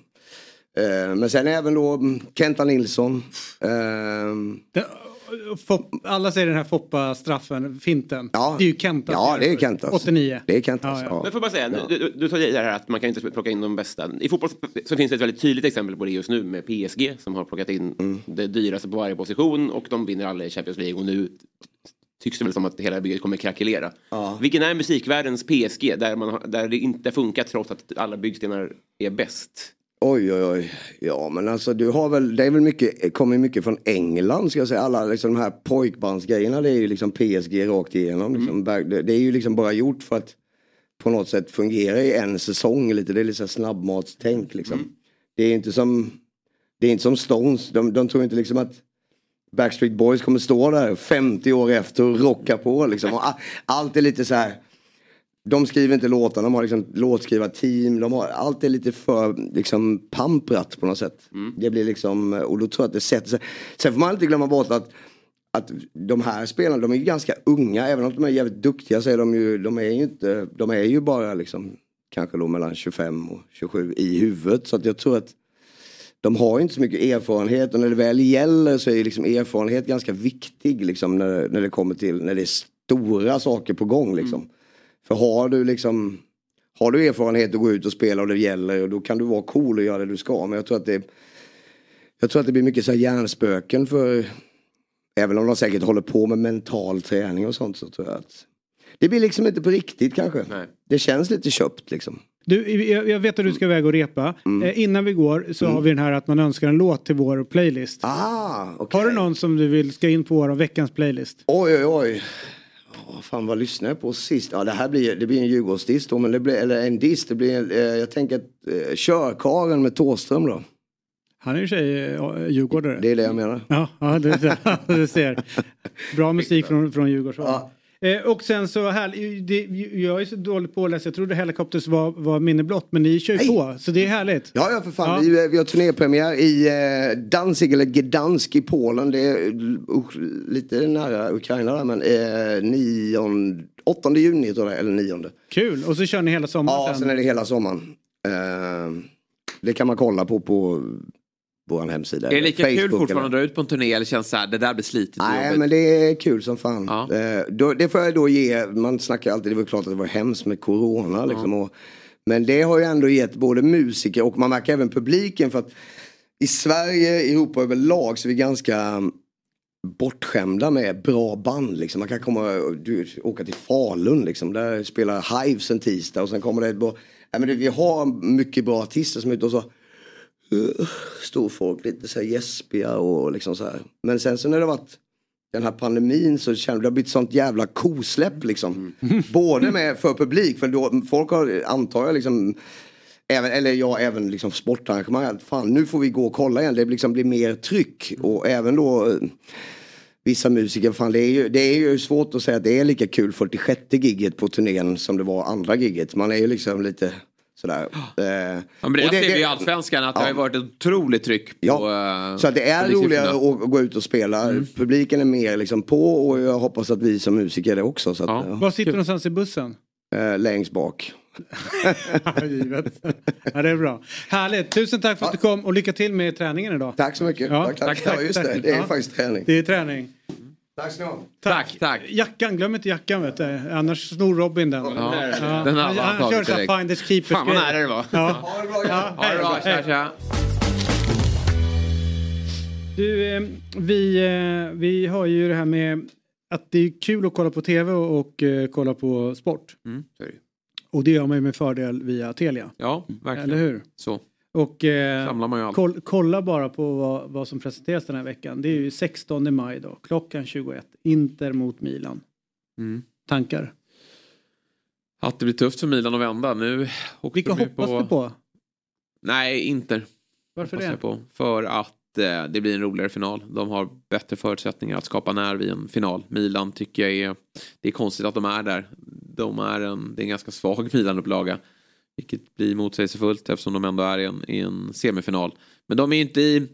eh, men sen även då mm, Kenta Nilsson. Eh, Fop, alla säger den här Foppa-straffen, finten. Det är ju Kentas. Ja, det är Kentas. 89. Det är Kentas, ja. Men får bara säga, du, du, du sa det här att man kan inte plocka in de bästa. I fotboll så finns det ett väldigt tydligt exempel på det just nu med PSG som har plockat in Mm. det dyraste på varje position och de vinner alla i Champions League och nu tycks det väl som att hela bygget kommer krackelera. Vilken är musikvärldens PSG där, man, där det inte funkar trots att alla byggstenar är bäst? Oj, oj, oj. Ja, men alltså du har väl, det är väl mycket, kommer mycket från England ska jag säga. Alla liksom, de här pojkbandsgrejerna det är ju liksom PSG rakt igenom. Liksom. Det, det är ju liksom bara gjort för att på något sätt fungera i en säsong lite. Det är lite snabbmatstänk liksom. Det är inte som, det är inte som Stones. De, de tror inte liksom att Backstreet Boys kommer stå där 50 år efter och rocka på liksom. Och allt är lite så här. De skriver inte låtar, de har liksom låtskrivarteam, de har, allt är lite för liksom pamprat på något sätt. Det blir liksom, och då tror jag att det sätter sig. Sen får man inte glömma bort att, att de här spelarna, de är ju ganska unga, även om de är jävligt duktiga så är de ju, de är ju inte, de är ju bara liksom kanske då mellan 25 och 27 i huvudet. Så att jag tror att de har inte så mycket erfarenhet och när det väl gäller så är liksom erfarenhet ganska viktig liksom när, när det kommer till, när det är stora saker på gång liksom. För har du liksom har du erfarenhet att gå ut och spela och det gäller och då kan du vara cool och göra det du ska. Men jag tror att det Jag tror att det blir mycket så här hjärnspöken för Även om de säkert håller på med mental träning och sånt så tror jag att Det blir liksom inte på riktigt kanske. Det känns lite köpt liksom. Du, jag, jag vet att du ska iväg och repa. Mm. Eh, innan vi går så har vi den här att man önskar en låt till vår playlist. Ah, Har du någon som du vill ska in på vår veckans playlist? Oj oj oj. Oh, fan vad lyssnade jag på sist? Ja det här blir, det blir en Djurgårdsdiss då men det blir, eller en diss. Det blir, eh, jag tänker att eh, Körkaren med Thåström då. Han är ju tjej, äh, djurgårdare. Det är det jag menar. Ja, ja du, ser. Bra musik från, från Djurgårdsholm. Eh, och sen så här, det, jag är så dålig påläst, jag trodde Helicopters var, var minne blott men ni kör ju på så det är härligt. Ja, ja för fan. Vi, vi har turnépremiär i eh, Danzig eller Gdansk i Polen. Det är uh, lite nära Ukraina där men eh, 9, 8 juni tror jag, eller 9. Kul, och så kör ni hela sommaren Ja, sen är det hela sommaren. Eh, det kan man kolla på på vår hemsida. Är det lika kul Facebook fortfarande eller- att dra ut på en turné eller känns det här, det där blir slitigt Nej jobbigt? men det är kul som fan. Eh, då, det får jag då ge, man snackar alltid, det var klart att det var hemskt med corona liksom. Och, men det har ju ändå gett både musiker och man märker även publiken för att i Sverige, Europa överlag så är vi ganska mm, bortskämda med bra band liksom. Man kan komma du, åka till Falun liksom. Där spelar Hives en tisdag och sen kommer det ett bra... Nej, men det, vi har mycket bra artister som är ute och så uh, står folk lite så här gäspiga och liksom så här. Men sen så när det varit den här pandemin så känner det har blivit sånt jävla kosläpp liksom. Både med för publik, för då, folk har antar jag liksom Även, eller ja, även liksom sportarrangemang. Fan, nu får vi gå och kolla igen. Det liksom blir mer tryck. Och även då eh, vissa musiker. Fan, det, är ju, det är ju svårt att säga att det är lika kul 46 gigget på turnén som det var andra gigget. Man är ju liksom lite sådär. Eh, Ja, men det, och ser vi i Allsvenskan att det har varit ett otroligt tryck på Ja, eh, så att det är roligare att, gå ut och spela. Publiken är mer liksom på och jag hoppas att vi som musiker är det också. Så att, ja. Var sitter du någonstans i bussen? Eh, längst bak. Givet. Ja, det är bra. Härligt. Tusen tack för att du kom och lycka till med träningen idag. Tack så mycket. Tack, tack. Ja, just det. Det är faktiskt träning. Det är träning. Tack ska ni ha. Tack, tack. Jackan, glöm inte jackan vet du. Annars snor Robin den. Ja, den han han kör så här direkt. finders keepers Fan, vad nära det var. Ja. Ha det bra. Ja, Ha det bra, tja, tja. Du, eh, vi, eh, vi har ju det här med att det är kul att kolla på tv och, och eh, kolla på sport. Mm, det. Och det gör man ju med fördel via Telia. Ja, verkligen. Eller hur? Så. Och eh, koll, kolla bara på vad, vad som presenteras den här veckan. Det är ju 16 maj då, klockan 21. Inter mot Milan. Mm. Tankar? Att det blir tufft för Milan att vända. Nu Vilka hoppas du på? Nej, Inter. Varför hoppas det? På. För att eh, det blir en roligare final. De har bättre förutsättningar att skapa nerv i en final. Milan tycker jag är... Det är konstigt att de är där. De är en, det är en ganska svag Milan-upplaga. Vilket blir motsägelsefullt eftersom de ändå är i en, i en semifinal. Men de är ju inte i...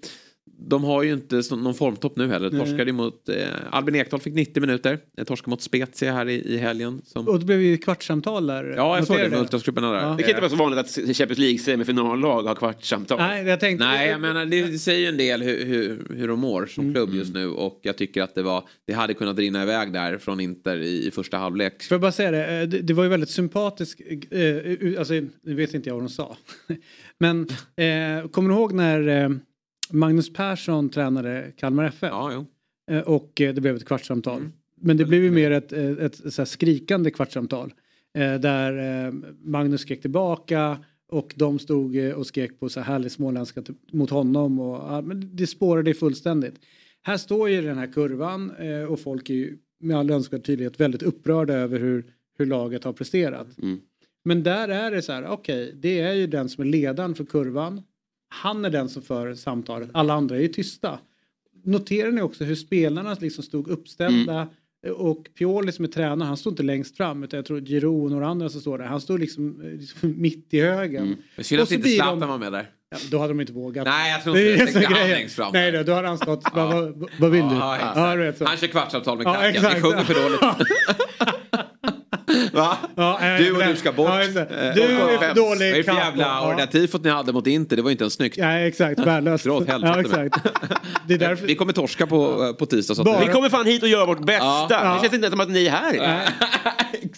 De har ju inte någon formtopp nu heller. Torskade ju mot... Eh, Albin Ekdal fick 90 minuter. Torskade mot Spezia här i, i helgen. Som... Och det blev ju kvartssamtal där. Ja, jag såg det ultrasgrupperna där. Ja. Det kan inte vara så vanligt att Champions League semifinallag har kvartssamtal. Nej, jag tänkte... Nej, jag menar det säger ju en del hur, hur, hur de mår som Mm. klubb just nu och jag tycker att det var det hade kunnat rinna iväg där från Inter i, i första halvlek. Får jag bara säga det, eh, det, det var ju väldigt sympatiskt, eh, eh, alltså nu vet inte jag vad de sa. Men eh, kommer du ihåg när eh, Magnus Persson tränade Kalmar FF? Ja. Eh, och eh, det blev ett kvartssamtal. Mm. Men det blev ju mer ett, ett, ett, här skrikande kvartssamtal. Eh, där eh, Magnus skrek tillbaka och de stod eh, och skrek på så här härlig småländska mot honom. Och, men det spårade fullständigt. Här står ju den här kurvan eh, och folk är ju med all önskvärd tydlighet väldigt upprörda över hur, hur laget har presterat. Men där är det så här, okej, det är ju den som är ledaren för kurvan. Han är den som för samtalet, alla andra är ju tysta. Noterar ni också hur spelarna liksom stod uppställda och Pioli som är tränare, han stod inte längst fram utan jag tror Giroud och några andra som står där. Han stod liksom, liksom mitt i högen. Men synd att inte de- Zlatan var med där. Ja, då hade de inte vågat. Nej, jag tror inte det. är Tänkte han grejen. längst fram. Nej, då, då hade han stått, vad, vad, vill du? Ja. Ja, du vet så. Han kör kvartssamtal med Ja, klacken. exakt. Vi sjunger för dåligt. Va? Ja, eh, du och det- du ska bort. Ja, exakt. Eh, Du är för dålig Vad är det för jävla Ja. det tifot ni hade mot Inter, det var inte ens snyggt. Ja, exakt. Värdelöst. Dra åt helvete Ja, exakt. Det är därför... Vi kommer torska på, eh, på tisdag. Så att Bara- Vi kommer fan hit och gör vårt bästa. Ja. Det känns inte som att ni är här.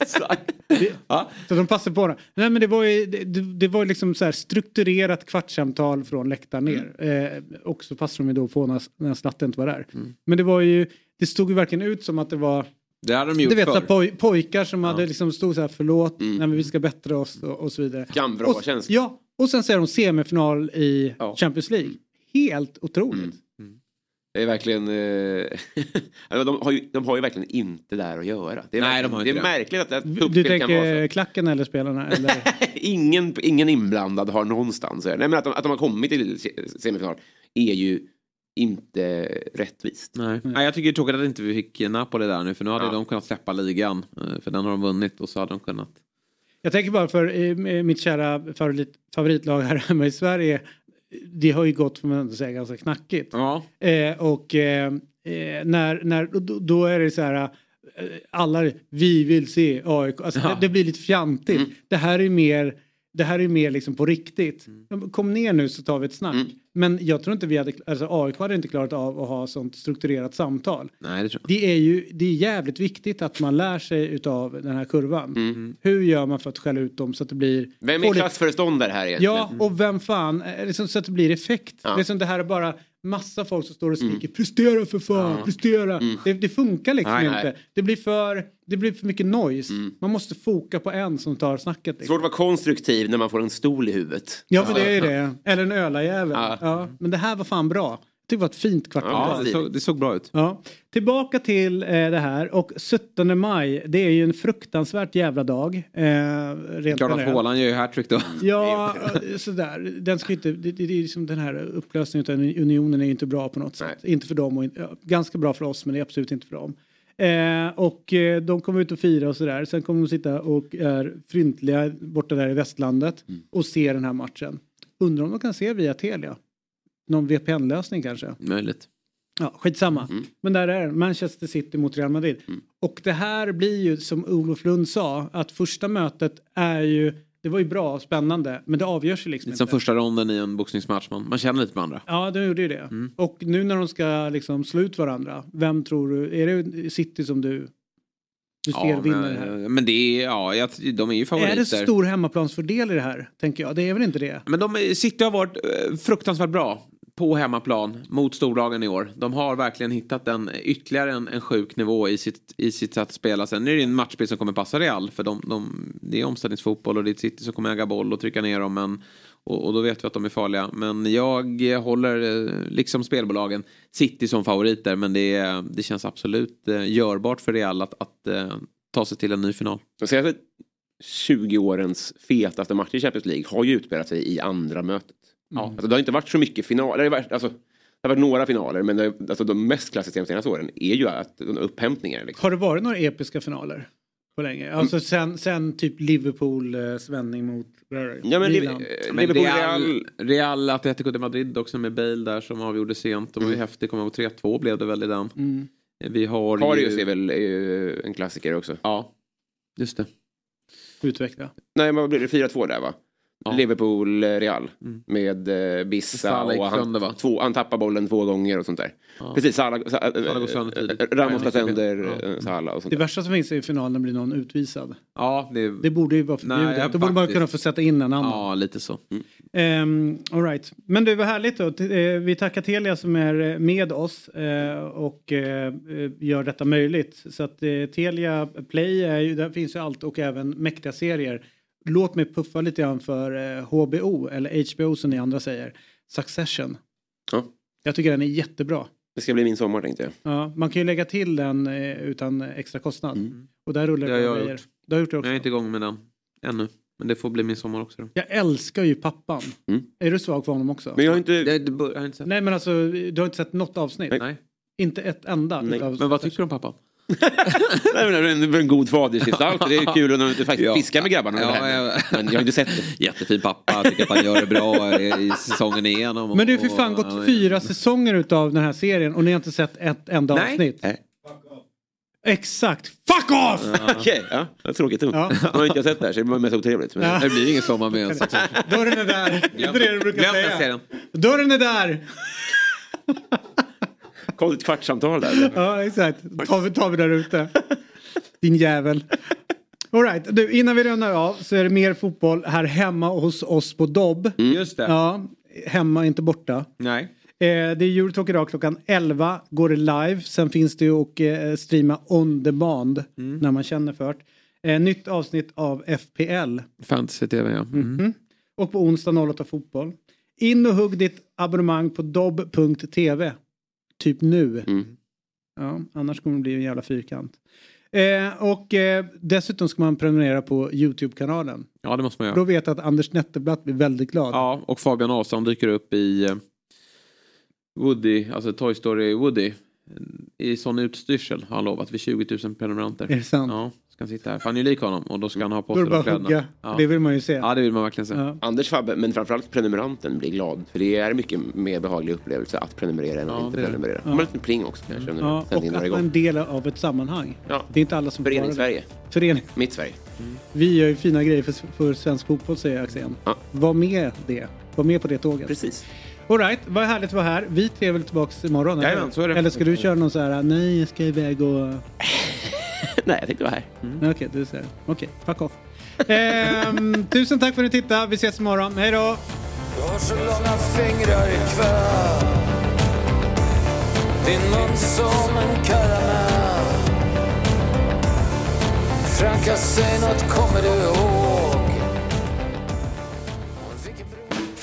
Så de passar på det. Nej men det var ju, det, det- det var liksom så här strukturerat kvartssamtal från läktaren ner. Mm. Eh, och så passade de ju då på när, när Slatte inte var där. Mm. Men det var ju, det stod ju verkligen ut som att det var Det hade de gjort du vet, så förr. poj, pojkar som hade liksom stod så här förlåt, nej, men vi ska bättra oss och, och så vidare. Gamla och, känsla. Ja, och sen ser de semifinal i Champions League. Helt otroligt. Det är verkligen... Eh, alltså, de, har ju, de har ju verkligen inte där att göra. Det är, Nej, de har det inte är det. märkligt att, att Du uppspel kan vara så. tänker klacken eller spelarna? Eller? ingen, ingen inblandad har någonstans. Nej, men att, de, att de har kommit till se- semifinal är ju inte rättvist. Nej. Nej, jag tycker det är tråkigt att inte vi fick Napoli där nu för nu hade Ja. de kunnat släppa ligan. eh, För den har de vunnit och så hade de kunnat. Jag tänker bara för eh, mitt kära favorit, favoritlag här hemma i Sverige. Det har ju gått, får man ändå säga, ganska knackigt. Ja. Eh, och eh, eh, när, när, då, då är det så här. Alla, vi vill se AIK. Alltså, Ja. det, det blir lite fjantigt. Det här är mer det här är mer liksom på riktigt. Kom ner nu så tar vi ett snack. Men jag tror inte vi hade, alltså AIK hade inte klarat av att ha sånt strukturerat samtal. Nej, det tror jag. Det är ju det är jävligt viktigt att man lär sig utav den här kurvan. Hur gör man för att skälla ut dem så att det blir... Vem är klassföreståndare här egentligen? Ja, och vem fan, eh, liksom, så att det blir effekt. Ja. Det är som det här är bara massa folk som står och skriker prestera för fan, prestera. Det, det funkar liksom Nej, inte. nej. Det blir, för, det blir för mycket noise. Man måste foka på en som tar snacket. Liksom. Svårt att vara konstruktiv när man får en stol i huvudet. Ja, för det är det. Eller en ölajävel. Ja. Ja. Men det här var fan bra. Det var ett fint kvartal. Ja, det, såg, det såg bra ut. Ja. Tillbaka till eh, det här och 17 maj, det är ju en fruktansvärt jävla dag. Eh, rent Klart att. Haaland gör ju hattrick då. Ja, eh, sådär. Den ska inte, det, det, det är liksom den här upplösningen av unionen är ju inte bra på något sätt. Inte för dem och inte, ja, ganska bra för oss men det är absolut inte för dem. Eh, och eh, de kommer ut och fira och sådär. Sen kommer de sitta och är fryntliga borta där i västlandet och se den här matchen. Undrar om de kan se via Telia. Någon VPN-lösning kanske. Möjligt. Ja, skitsamma. Men där är. Manchester City mot Real Madrid. Och det här blir ju som Olof Lund sa att första mötet är ju det var ju bra och spännande men det avgörs ju liksom Lite som inte. första ronden i en boxningsmatch. Man, man känner lite med andra. Ja, de gjorde ju det. Och nu när de ska liksom slå ut varandra, vem tror du, är det City som du, du ser Ja, det här? men, det är, ja, jag, de är ju favoriter. Är det stor hemmaplansfördel i det här? Tänker jag. Det är väl inte det? Men de, City har varit eh, fruktansvärt bra på hemmaplan mot storlagen i år. De har verkligen hittat en, ytterligare en, en sjuk nivå i sitt, i sitt sätt att spela. Sen är det en matchbild som kommer passa Real. För de, de, det är omställningsfotboll och det är City som kommer äga boll och trycka ner dem. Men, och, och då vet vi att de är farliga. Men jag håller, eh, liksom spelbolagen, City som favoriter. Men det, det känns absolut eh, görbart för Real att, att eh, ta sig till en ny final. 20 årens fetaste match i Champions League har ju utspelat sig i andra mötet. Mm. Alltså, det har inte varit så mycket finaler. Det har varit, alltså, det har varit några finaler men det, alltså, de mest klassiska de senaste åren är ju att de upphämtningar. Liksom. Har det varit några episka finaler? På länge? Alltså sen, sen typ Liverpool eh, svändning mot Ja, men Milan. Liv- Men Liverpool, Real, Real- Atletico de Madrid också med Bale där som avgjorde sent. De var ju häftigt, kommer jag ihåg 3-2 blev det väl i den. Mm. Vi har Karius ju... är väl eh, en klassiker också. Ja, just det. Utveckla. Nej, men vad blir det? 4-2 där va? Liverpool, eh, Real. Med eh, Bissa Salah och sönder, han, va? två, han tappar bollen två gånger och sånt där. Ja. Precis, Salah, Sa- eh, Salah går sönder tidigt. eh, Ramos tar Ja, sönder ja. eh, Salah och sånt Det värsta som finns är i finalen blir någon utvisad. Ja, det, Det borde ju vara förbjudet. Nej, Då borde man faktiskt. kunna få sätta in en annan. ja lite så. Um, all right. Men det var härligt då. Eh, vi tackar Telia som är eh, med oss eh, och eh, eh, gör detta möjligt. Så att eh, Telia Play, är ju, där finns ju allt och även mäktiga serier. Låt mig puffa lite grann för eh, HBO, eller HBO som ni andra säger. Succession. Ja. Jag tycker den är jättebra. Det ska bli min sommar tänkte jag. Ja, man kan ju lägga till den eh, utan extra kostnad. Och där rullar Det har det jag grejer. gjort. Du har gjort det också. Jag är inte igång med den ännu. Men det får bli min sommar också. Då. Jag älskar ju pappan. Är du svag för honom också? Men jag har inte... Det, det, bör- jag har inte sett. Nej men alltså, du har inte sett något avsnitt? Nej. Inte ett enda? Nej. Men vad tycker du om pappan? Nej, men det är en, god fadersgestalt. Det är kul när du faktiskt Ja. fiskar med grabbarna. Ja, ja. Men jag har inte sett det. Jättefin pappa, tycker att han gör det bra i säsongen igenom. Men det har för fan gått fyra säsonger utav den här serien och ni har inte sett ett enda Nej. avsnitt? Nej. Exakt! Fuck off! Okej, ja. Det är tråkigt. Ja. Ja. Man har inte sett det här så det var mest otrevligt. Men... Ja. Det blir ingen sommar med en Succession. Dörren är där. Det är det du brukar säga. serien. Dörren är där! Kom ett kvartssamtal där. Ja, exakt. Tar vi, tar vi där ute. Din jävel. All right. du, innan vi rundar av så är det mer fotboll här hemma hos oss på Dobb. Just det. Ja, hemma, inte borta. Nej. Eh, det är Eurotalk idag klockan 11 går det live. Sen finns det ju att eh, streama on demand när man känner för det. Eh, nytt avsnitt av FPL. Fantasy-tv ja. Mm. Och på onsdag 08 fotboll. In och hugg ditt abonnemang på dobb.tv. Typ nu. Ja, annars kommer det bli en jävla fyrkant. Eh, och eh, dessutom ska man prenumerera på YouTube-kanalen. Ja det måste man göra. Då vet jag att Anders Netterblatt blir väldigt glad. Ja, och Fabian Ahlstrand dyker upp i eh, Woody, alltså Toy Story Woody. I sån utstyrsel har han lovat vid 20 000 prenumeranter. Är det sant? Ja, ska han sitta här. För han är ju lik honom och då ska han ha på sig det de kläderna. hugga. Ja. Det vill man ju se. ja, det vill man verkligen se. Ja. Anders Fabbe, men framförallt prenumeranten blir glad. För det är mycket mer behaglig upplevelse att prenumerera än att Ja, inte prenumerera. Ja. Man har en liten pling också kanske. Ja, Ja, och att man är en del av ett sammanhang. Ja. Det är inte alla som Förening. Sverige. Förening. Mitt Sverige. Vi gör ju fina grejer för, för svensk fotboll säger Axén. Ja. Var med det. Var med på det tåget. Precis. Alright, vad härligt att vara här. Vi tre är väl tillbaka imorgon? eller? Jajamän, så är det. Eller ska du köra någon så här, nej jag ska iväg och... Nej, jag tänkte vara här. Nej, Okej, du säger Okej, fuck off. Ehm, tusen tack för att ni tittade. Vi ses imorgon. Hej då! Du har så långa fingrar ikväll Din mun som en karamell Franka, säg något, kommer du ihåg?